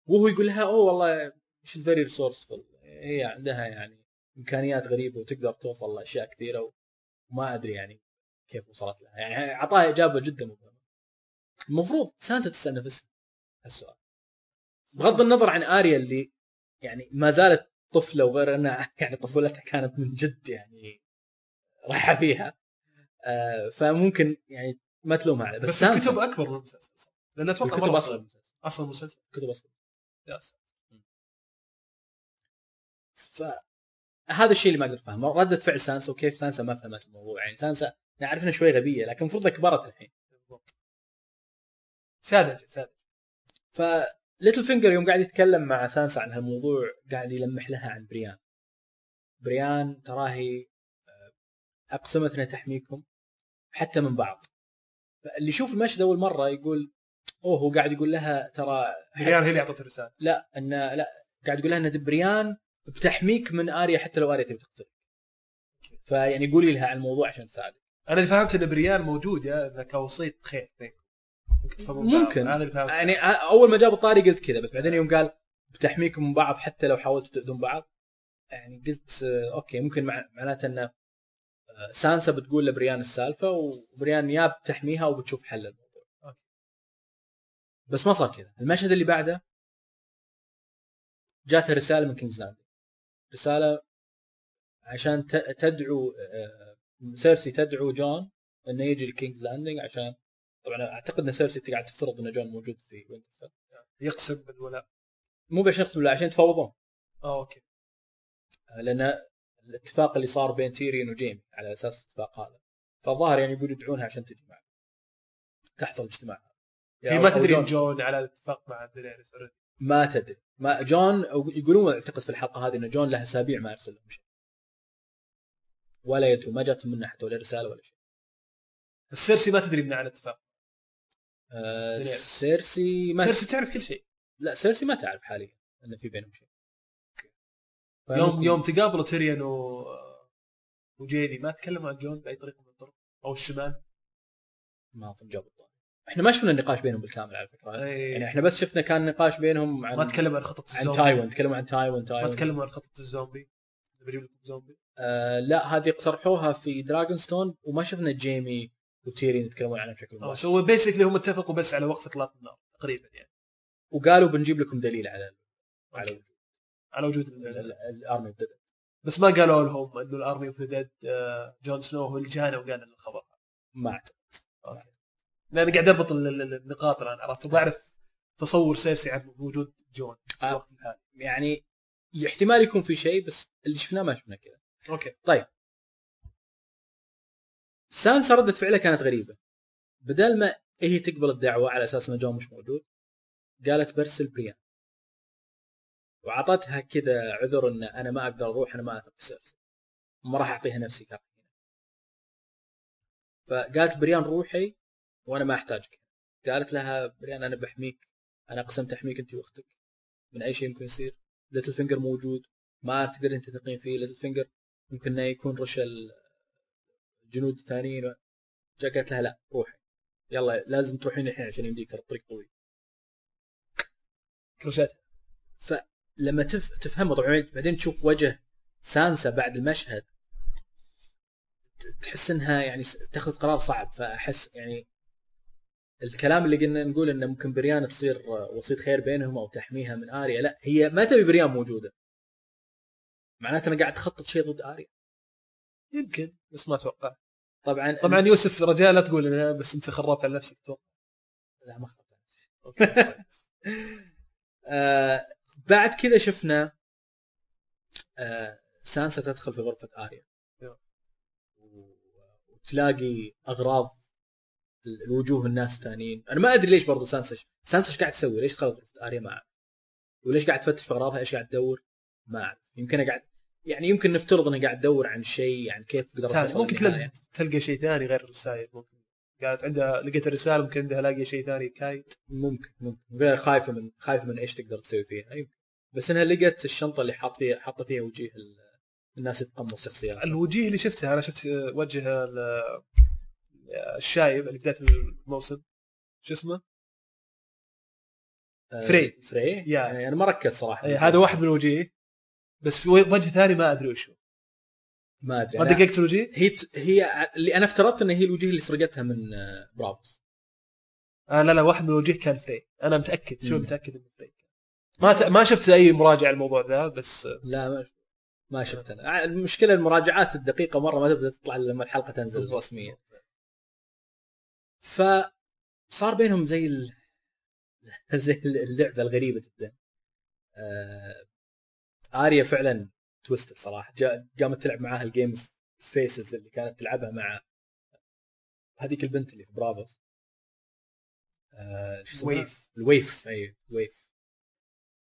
وهو يقول لها أوه والله she's very resourceful هي عندها يعني إمكانيات غريبة وتقدر توصل لأشياء كثيرة وما أدري يعني كيف وصلت لها. يعني أعطاها إجابة جدا مبهمة. المفروض سانسا تسال نفسها هالسؤال. بغض النظر عن آريا اللي يعني ما زالت طفلة وغير أنها يعني طفولتها كانت من جد يعني رايحه فيها آه فممكن يعني ما تلومها عليه بس, بس الكتب أكبر من المسلسل؟ لأن أتوقع الكتب أصلا صغير. أصلا المسلسل كتب أصلا يا ساتر. فهذا الشيء اللي ما أقدر أفهمه ردة فعل سانسا وكيف سانسا ما فهمت الموضوع يعني سانسا نعرف انها شوي غبية لكن المفروض كبرت الحين. ساذجه ساذجه فليتل فينجر يوم قاعد يتكلم مع سانسا عن هالموضوع قاعد يلمح لها عن بريين. بريان تراهي آه، اقسمت انها تحميكم حتى من بعض. فاللي يشوف المشهد أول مرة يقول أوه هو قاعد يقول لها ترى ريان هي اللي أعطته الرساله لا إن لا قاعد يقول لها إن بريان بتحميك من آريا حتى لو آريا تبي تقتلك. فيعني قولي لها عن الموضوع عشان تساعدك. أنا اللي فهمت إن بريان موجود يا كوسيط خير. ممكن. يعني أول ما جاب الطاري قلت كذا بس بعدين يوم قال بتحميكم من بعض حتى لو حاولتوا تؤذون بعض يعني قلت آه، okay ممكن مع- معناته انه آه، سانسا بتقول لبريين السالفة وبريين يا بتحميها وبتشوف حل الموضوع. okay. بس ما صار كذا. المشهد اللي بعده جاتها رسالة من كينجز لاندنج رسالة عشان تدعو آه، سيرسي تدعو جون إنه يجي لكينجز لاندنج عشان طبعا أعتقد إن سيرسي قاعد تفترض إن جون موجود في وينترفيل يقسم بالولاء. مو عشان يقسم بالله عشان يتفاوضون. آه okay. لأن الاتفاق اللي صار بين تيريون وجيمي على أساس الاتفاق هذا. فالظاهر يعني يقولوا يدعونها عشان تجي معه. تحضر الاجتماع هذا. هي أو- ما تدري جون إن جون. على الاتفاق مع دينيريس. ما تدري. ما جون يقولون أعتقد في الحلقة هذه إن جون له أسابيع ما يرسل لهم شيء. ولا يدروا ما جاتهم منه حتى ولا رسالة ولا شيء. بس سيرسي ما تدري من عن الاتفاق. آه. سيرسي ما سيرسي تعرف كل شيء. لا سيرسي ما تعرف حاليا ان في بينهم شيء. يوم يوم تقابلوا تيريان و وجيني ما تكلموا عن جون بأي طريقة من الطرق أو الشمال. ما أظن جابوا إحنا ما شفنا النقاش بينهم بالكامل على فكرة. يعني إحنا بس شفنا كان نقاش بينهم عن ما تكلموا عن عن الزومبي. تايوان تكلموا عن تايوان ما تايوان. تكلموا عن خطة الزومبي. بجيب لكم زومبي. آه لا هذه اقترحوها في دراجون ستون وما شفنا جيمي وتيريون يتكلمون عنها بشكل مباشر so basically هم اتفقوا بس على وقف إطلاق النار تقريبا يعني. وقالوا بنجيب لكم دليل على على وجود. على وجود ال- ال- ال- ال army of dead بس ما قالوا لهم إنه ال army of the جون سنو هو اللي جانا وقال لنا الخبر. ما أعتقد. أوكي. لأن قاعد أربط ال- ال- النقاط الآن عرفت؟ بعرف تصور سيرسي عن وجود جون في آه. الوقت الحالي. يعني احتمال يكون في شيء بس اللي شفناه ما شفنا كذا. أوكي. سانسا ردة فعلها كانت غريبة. بدل ما هي تقبل الدعوة على أساس إن جون مش موجود قالت برسل بريان. وعطتها كذا عذر إن أنا ما أقدر أروح أنا ما أثق في ما راح أعطيها نفسي كافية. فقالت بريان روحي وأنا ما أحتاجك. قالت لها بريان أنا بحميك. أنا قسمت أحميك أنت وأختك. من أي شيء ممكن يصير. ليتل فينجر موجود. ما تقدرين تثقين فيه ليتل فينجر ممكن إنه يكون رش الجنود الثانيين جا قالت لها لا روحي. يلا لازم تروحين الحين عشان يمديك ترى الطريق طويل. كرشات لما تف... تفهم طبعا بعدين تشوف وجه سانسا بعد المشهد تحس إنها يعني تأخذ قرار صعب. فأحس يعني الكلام اللي قلنا نقول إنه ممكن بريان تصير وسيط خير بينهم أو تحميها من آريا لا هي ما تبي بريان موجودة. معناته أنا قاعد تخطط شيء ضد آريا. يمكن بس ما أتوقع. طبعا طبعا يوسف رجاء لا تقول إنها بس أنت خربت على نفسك أتوقع لا ما خربت. أوكي كويس. آه بعد كذا شفنا آه سانسا تدخل في غرفة آريا. وتلاقي أغراض ال- الوجوه الناس الثانيين أنا ما أدري ليش برضو سانسا سانسا إيش قاعد تسوي؟ ليش دخلت غرفة آريا؟ ما أعرف. وليش قاعد تفتش في أغراضها؟ إيش قاعد تدور؟ ما أعرف. يمكن قاعد يعني يمكن نفترض انها قاعد تدور عن شيء عن كيف قدرت ثاني. توصل ممكن. تلقى تلقى شيء ثاني غير الرسائل ممكن قالت عندها لقيت الرسالة ممكن عندها لاقي شيء ثاني كايت ممكن ممكن خايفة من خايفة من إيش تقدر تسوي فيها يمكن بس انها لقت الشنطة اللي حاط فيها حاطة فيها وجيه ال- الناس يتقمص شخصيات الوجيه اللي شفتها أنا شفت وجه ال- الشايب اللي بدايه الموسم شو اسمه؟ آه، فري. فري يا. يعني أنا ما ركزت صراحة إيه، هذا واحد من الوجيه بس في وجه ثاني ما أدري وش هو ما أدري. ما دققت في الوجيه؟ هي ت- هي اللي أنا افترضت إن هي الوجيه اللي سرقتها من آه، برافوس آه لا لا واحد من الوجيه كان فري أنا متأكد شو. متأكد إنه فري ما ت... ما شفت أي مراجعة الموضوع ذا بس آه، لا ما ما شفت أنا. المشكلة المراجعات الدقيقة مرة ما تبدا تطلع لما الحلقة تنزل رسميا. فصار بينهم زي ال... زي اللعبة الغريبة جدا. آه... آريا فعلا twisted صراحة. قامت تلعب معاها ال game faces اللي كانت تلعبها مع هذيك البنت اللي في برافوس آه... شو اسمها؟ ويف. الويف أي ويف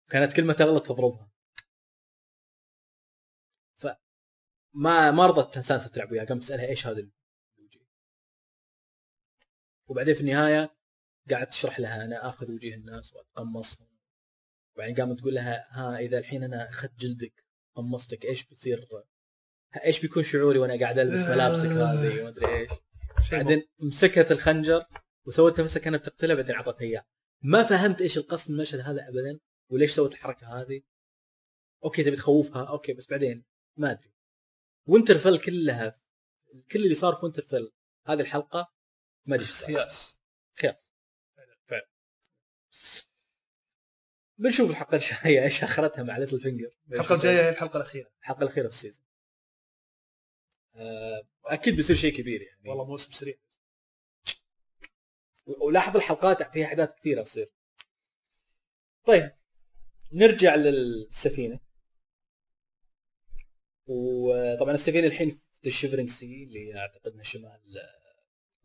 كانت كل ما تغلط تضربها ف ما ما رضت سانسا تلعب وياها قامت تسألها إيش هذا الوجيه وبعدين في النهاية قاعد تشرح لها أنا آخذ وجيه الناس وأتقمصهم وبعدين قامت تقول لها ها إذا الحين أنا أخذت جلدك قمصتك إيش بيصير إيش بيكون شعوري وأنا قاعد ألبس ملابسك هذه؟ وما أدري إيش. بعدين مسكت الخنجر وسوت نفسها كانها بتقتله بعدين اعطتها إياه. ما فهمت إيش القصد من المشهد هذا ابدا وليش سوت الحركة هذه. أوكي تبي تخوفها؟ أوكي بس بعدين ما أدري. وينترفل كلها كل اللي صار في وينترفل هذه الحلقة ما أدري إيش صار. خياس. خياس فعلا بنشوف الحلقة الجاية إيش أخرتها مع ليتل فينجر الحلقة الجاية هي الحلقة الأخيرة. الحلقة الأخيرة في ال season. آه، أكيد بيصير شيء كبير يعني. والله موسم سريع. ولاحظ الحلقات فيها أحداث كثيرة تصير. طيب نرجع للسفينة. وطبعا السفينة الحين في ال Shivering Sea اللي أعتقد انها شمال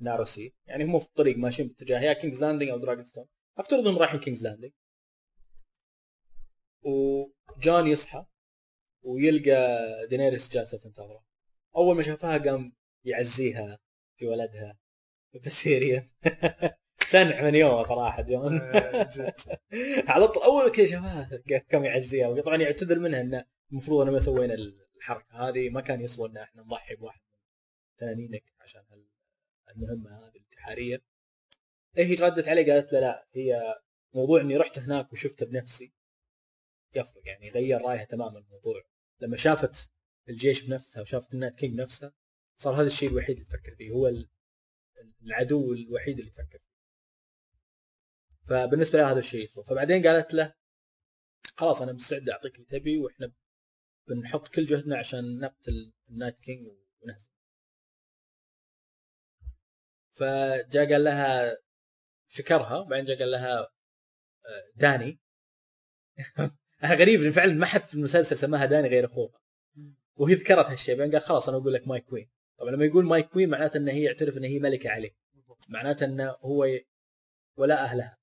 Narrow Sea يعني هم في الطريق ماشيين باتجاه يا كينجز لاندنج أو دراجون ستون أفترض إنهم رايحين كينجز لاندنج وجون يصحى ويلقى دينيريس جالسه تنتظره أول ما شافها قام يعزيها في ولدها بسيريا سنع من يومه صراحة جون. جد. على طول أول كذا شافها كم يعزيها. طبعا يعتذر منها إنه المفروض أنا ما سوينا الحركة هذه ما كان يسوى إن إحنا نضحي بواحد من تنانينك عشان المهمة هذه الانتحارية. إيه هي ردت عليه قالت له لا هي موضوع إني رحت هناك وشفته بنفسي. يفرق يعني غير رايها تماما الموضوع. لما شافت الجيش بنفسها وشافت ال Night King بنفسها صار هذا الشيء الوحيد اللي تفكر فيه هو ال- العدو الوحيد اللي تفكر فيه. فبالنسبة لها هذا الشيء يسوى فبعدين قالت له خلاص أنا مستعد أعطيك اللي تبي وإحنا بنحط كل جهدنا عشان نقتل ال Night King ونهزم فجاء قال لها شكرها وبعدين جاء قال لها آه، داني غريب إن فعلا ما حد في المسلسل سماها داني غير اخوها وهي ذكرت هالشيء بعدين قال خلاص أنا أقول لك my queen. طبعا لما يقول my queen معناته إنه هي يعترف ان هي ملكة عليه. معناته إنه هو ي- ولا أهلها.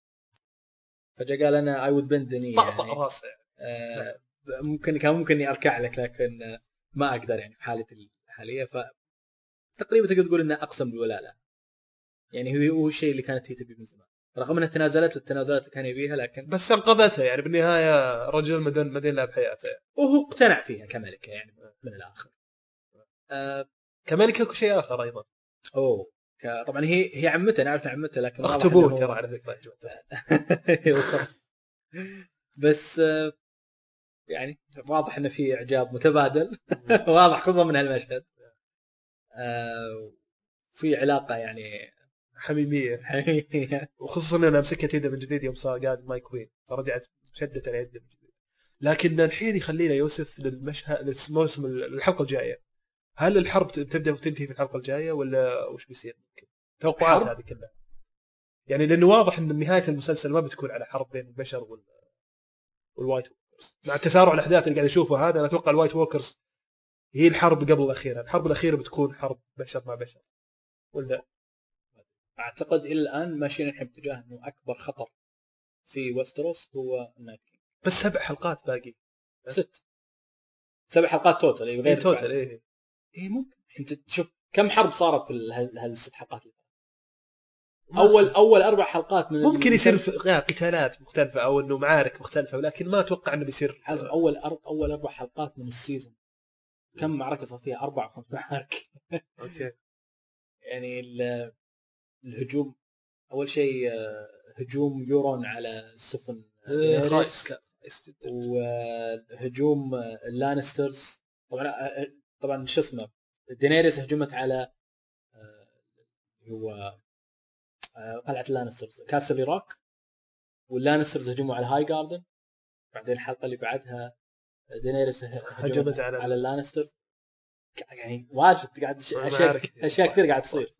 فجاء قال أنا I would bend يعني. راسه. آه، ممكن كان ممكن إني أركع لك لكن ما أقدر يعني في حالتي الحالية. ف تقريبا تقدر تقول إنه أقسم بالولاء لها يعني هو هو الشيء اللي كانت هي تبيه من زمان. رغم إنها تنازلت للتنازلات اللي كان يبيها لكن بس انقذتها يعني بالنهاية رجل مدن مدين لها بحياته يعني. وهو اقتنع فيها كملكة يعني من الآخر. آه كملكة وكل شيء آخر أيضا. أوه ك- طبعا هي هي عمته نعرف إنها عمته لكن اخت ابوه ترى على فكرة جماعة. بس آه، يعني واضح إنه في إعجاب متبادل. واضح خصوصا من هالمشهد. آه، في علاقة يعني حميمية. وخصوصا انها مسكت يده من جديد يوم صار قاعد my queen فرجعت شدت على يده من جديد. لكن الحين يخلينا يوسف للمشهد للموسم الحلقة الجاية. هل الحرب تبدأ وتنتهي في الحلقة الجاية ولا وش بيصير؟ ممكن توقعات؟ هذه كلها. يعني لأنه واضح إن نهاية المسلسل ما بتكون على حرب بين البشر وال وال White Walkers. مع تسارع الأحداث اللي قاعد أشوفه هذا أنا أتوقع ال White Walkers هي الحرب قبل الاخيره الحرب الأخيرة بتكون حرب بشر مع بشر. ولا؟ أعتقد إلى الآن ماشيين الحين باتجاه إنه أكبر خطر في وستروس هو ال Night King. بس سبع حلقات باقي. ست. سبع حلقات total اي غير توتال إيه. اي ممكن. أنت تشوف كم حرب صارت في ال- هال- هالست حلقات اللي. اول أول أربع حلقات من ممكن يصير قتالات مختلفة أو إنه معارك مختلفة ولكن ما أتوقع إنه بيصير. حازم أول أر... أول أربع حلقات من ال season. كم معركة صار فيها؟ أربع أو خمس معارك. أوكي. يعني ال- الهجوم. أول شيء آه، هجوم يورون على سفن إيه، دينيريس، خايس. وهجوم اللانسترز. طبعا آه، طبعا شو اسمه دينيريس هجمت على آه، هو آه، قلعة اللانسترز. كاسترلي روك واللانسترز هجموا على هاي جاردن. بعدين الحلقة اللي بعدها دينيريس هجمت على- على اللانسترز. يعني واجد قاعد أشياء. أشياء كثير قاعد تصير.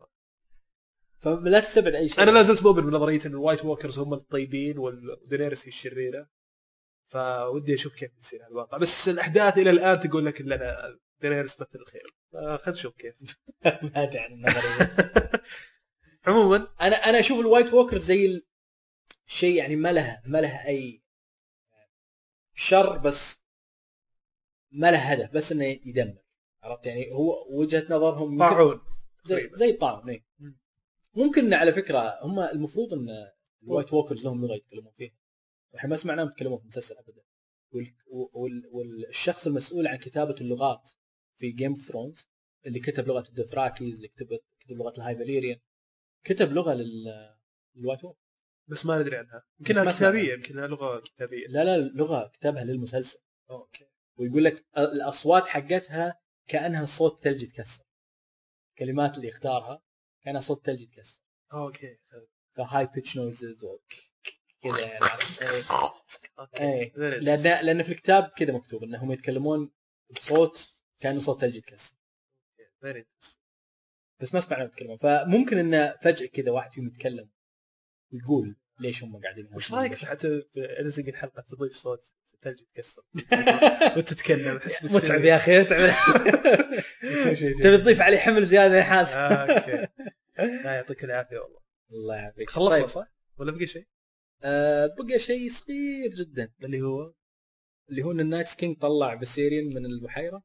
فلا تستبعد أي شيء. أنا لا زلت مؤمن بنظرية إن ال White Walkers هم الطيبين ودينيرس هي الشريرة. فودي أشوف كيف بيصير على الواقع بس الأحداث إلى الآن تقول لك إن أنا دينيرس تمثل الخير. خلينا نشوف كيف. ما أدري عن النظرية. عموما. أنا أنا أشوف ال White Walkers زي شيء يعني ما له ما له أي شر بس ما له هدف بس إنه يدمر. عرفت يعني؟ هو وجهة نظرهم طاعون زي زي الطاعون إيه. ممكن على فكرة هم المفروض إن ال White Walkers لهم لغة يتكلمون فيها. إحنا ما سمعناهم يتكلمون في المسلسل ابدا. وال- وال- والشخص المسؤول عن كتابة اللغات في Game of Thrones اللي كتب لغة الدوثراكيز اللي كتب كتب لغة ال High Valyrian كتب لغة لل لل White Walker بس ما ندري عنها. يمكنها كتابية. يمكنها لغة كتابية. لا لا لغة كتبها للمسلسل. أوكي. ويقول لك الأصوات حقتها كأنها صوت ثلج يتكسر. الكلمات اللي اختارها كانها صوت ثلج يتكسر أوكي ف high pitch noises كذا يعني؟ إيه. لأن. لأن في الكتاب كذا مكتوب انهم يتكلمون بصوت كأنه صوت ثلج يتكسر. بس ما سمعنا يتكلمون فممكن انه فجأة كذا واحد فيهم يتكلم ويقول ليش هم قاعدين وش رايك؟ حتى في الحلقة تضيف صوت ثلج يتكسر وتتكلم احس متعب يا أخي متعب. تبي. تضيف عليه حمل زيادة يا حاس آه، أوكي. لا يعطيك العافية والله. الله يعافيك. خلصنا طيب. صح؟ ولا بقي شيء؟ آه بقى شيء صغير جدا. اللي هو؟ اللي هو إن ال Night's King طلع فيسيريان من البحيرة.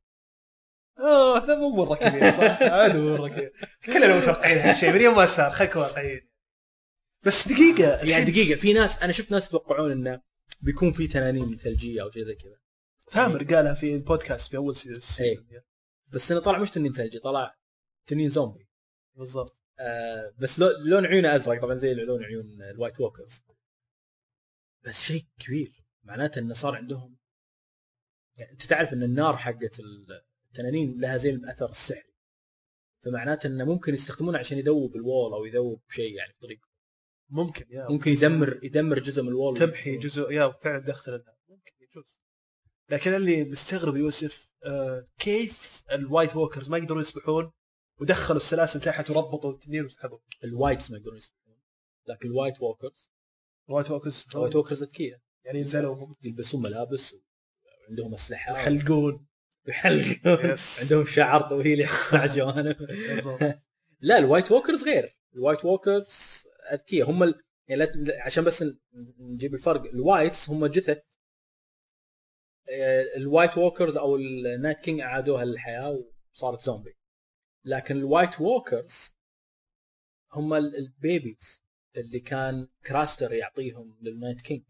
أوه هذا مو مرة كبير صح؟ مو مرة كبير. كلنا متوقعين هالشيء من يوم ما صار خليك واقعيين. بس دقيقة يعني دقيقة في ناس أنا شفت ناس يتوقعون إنه بيكون في تنانين ثلجية أو شيء زي كذا. ثامر قالها في البودكاست في أول season بس إنه طلع مش تنين ثلجي طلع تنين زومبي بالضبط. آه بس لو- لون عيونه أزرق طبعا زي لون عيون ال White Walkers بس شيء كبير. معناته إنه صار عندهم يعني أنت تعرف إن النار حقت التنانين لها زي الأثر السحري. فمعناته إنه ممكن يستخدمونه عشان يذوب ال Wall أو يذوب شيء يعني بطريقه ممكن يا ممكن يدمر يدمر جزء من ال Wall تمحي جزء يا فعلا دخل ممكن يجوز. لكن اللي مستغرب يوسف آه كيف ال White Walkers ما يقدرون يسبحون ودخلوا السلاسل تحت وربطوا التنين وسحبوا؟ ال wights ما يقدرون يسبحون لكن ال White Walkers ال White Walkers ال White Walkers اذكياء يعني ينزلوا يلبسون ملابس وعندهم اسلحه يحلقون. ويحلقون yes. عندهم شعر طويل يحط على بالضبط. لا ال White Walkers غير. ال White Walkers أذكياء. هم ال... يعني. عشان بس نجيب الفرق. ال wights هم جثث آه، ال White Walkers أو ال Night King أعادوها للحياة وصارت زومبي. لكن ال White Walkers هم ال- babies اللي كان كراستر يعطيهم لل Night King.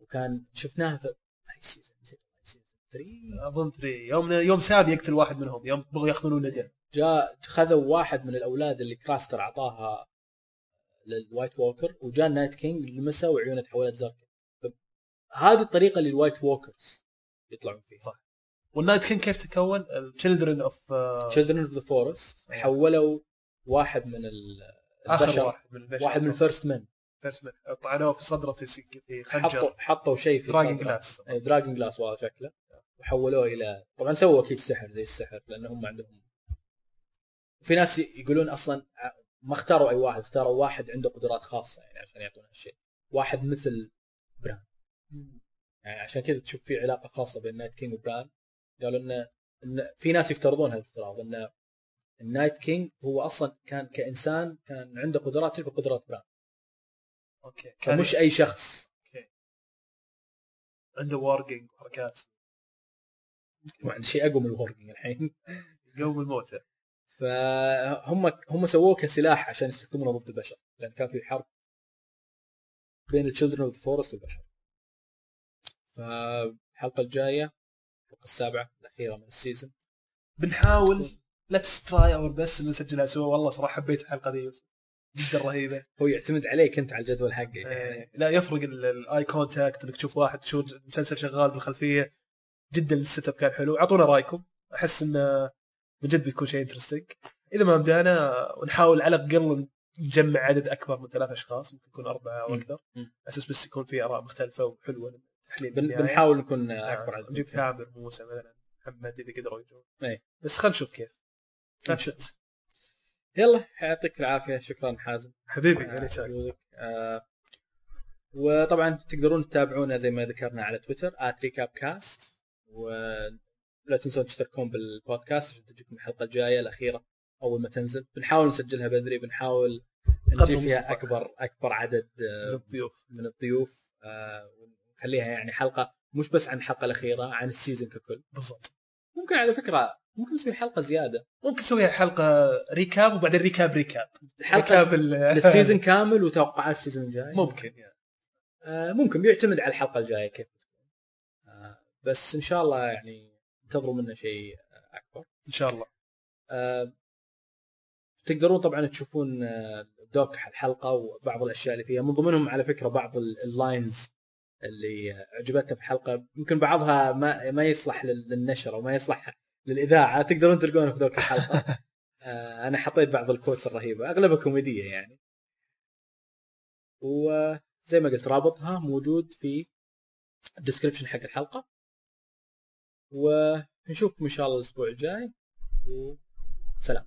وكان شفناها في أي season نسيت أي season 3 أظن 3 يوم يوم سام يقتل واحد منهم. يوم بغوا ياخذون ولده جاء خذوا واحد من الأولاد اللي كراستر أعطاها لل White Walker وجاء ال Night King لمسه وعيونه تحولت زرقاء. هذه الطريقة اللي ال White Walkers يطلعون فيها. صح. وال Night King كيف تكون؟ ال Children of Children of the Forest حولوا واحد من ال- آخر البشر. واحد من البشر. واحد من ال First Men First Men طعنوه في صدره في سك... في خنجر. حطوا حطوا شيء في dragon صدره. glass اي dragon glass والله شكله. وحولوه إلى طبعا سووا أكيد سحر زي السحر لأن هم عندهم في ناس يقولون أصلا ما اختاروا أي واحد اختاروا واحد عنده قدرات خاصة يعني عشان يعطونا هالشيء. واحد مثل بران. يعني عشان كذا تشوف في علاقة خاصة بين Night King وبران. قالوا إنه إن في ناس يفترضون هالافتراض ان ال Night King هو أصلا كان كإنسان كان عنده قدرات تشبه قدرات بران. أوكي. كان فمش أي شخص. عنده warging وحركات يعني شيء أقوى من ال warging الحين. يقوم الموتى. فهم هم سووه كسلاح عشان يستخدمونه ضد البشر. لأن كان في حرب بين ال Children of Forest والبشر. فالحلقة الجاية الحلقة السابعة الأخيرة من ال season بنحاول let's try our best نسجلها سوا والله صراحة حبيت الحلقة دي جدا رهيبة. هو يعتمد عليك أنت على الجدول حقه يعني. لا يفرق ال eye contact إنك تشوف واحد شو المسلسل شغال بالخلفية. جدا ال setup كان حلو. أعطونا رأيكم. أحس إنه من جد بيكون شيء interesting إذا ما بدانا ونحاول على الأقل نجمع عدد أكبر من ثلاث أشخاص ممكن يكون أربعة أو. أكثر. أساس بس يكون في آراء مختلفة وحلوة تحليل بن- بالنهاية. بنحاول نكون نعم، أكبر عدد نجيب ثامر موسى مثلا محمد إذا قدروا يجون إيه. بس خلينا نشوف كيف it. يلا يعطيك العافية شكرا حازم حبيبي على يعني. آه، وطبعا تقدرون تتابعونا زي ما ذكرنا على تويتر @ريكابكاست ولا تنسون تشتركون بالبودكاست عشان تجيكم الحلقة الجاية الأخيرة أول ما تنزل. بنحاول نسجلها بدري بنحاول نجيب فيها. أكبر أكبر عدد من آه، الضيوف. من الضيوف آه، ونخليها يعني حلقة مش بس عن الحلقة الأخيرة عن ال season ككل. بالضبط. ممكن على فكرة ممكن نسوي حلقة زيادة. ممكن نسويها حلقة recap وبعدين recap recap. حلقة recap لل season كامل وتوقعات ال season الجاي. ممكن يعني. آه، ممكن. بيعتمد على الحلقة الجاية كيف آه، بس إن شاء الله يعني انتظروا منا شيء أكبر. إن شاء الله. آه، تقدرون طبعا تشوفون آه، دوك الحلقة وبعض الأشياء اللي فيها. من ضمنهم على فكرة بعض ال- ال lines اللي عجبتنا في الحلقة. يمكن بعضها ما ما يصلح لل- للنشر أو ما يصلح للإذاعة. تقدرون تلقونه في ذوك الحلقة. آه، أنا حطيت بعض ال quotes الرهيبة. أغلبها كوميدية يعني. وزي ما قلت رابطها موجود في الديسكربشن حق الحلقة. ونشوفكم إن شاء الله الأسبوع الجاي وسلام.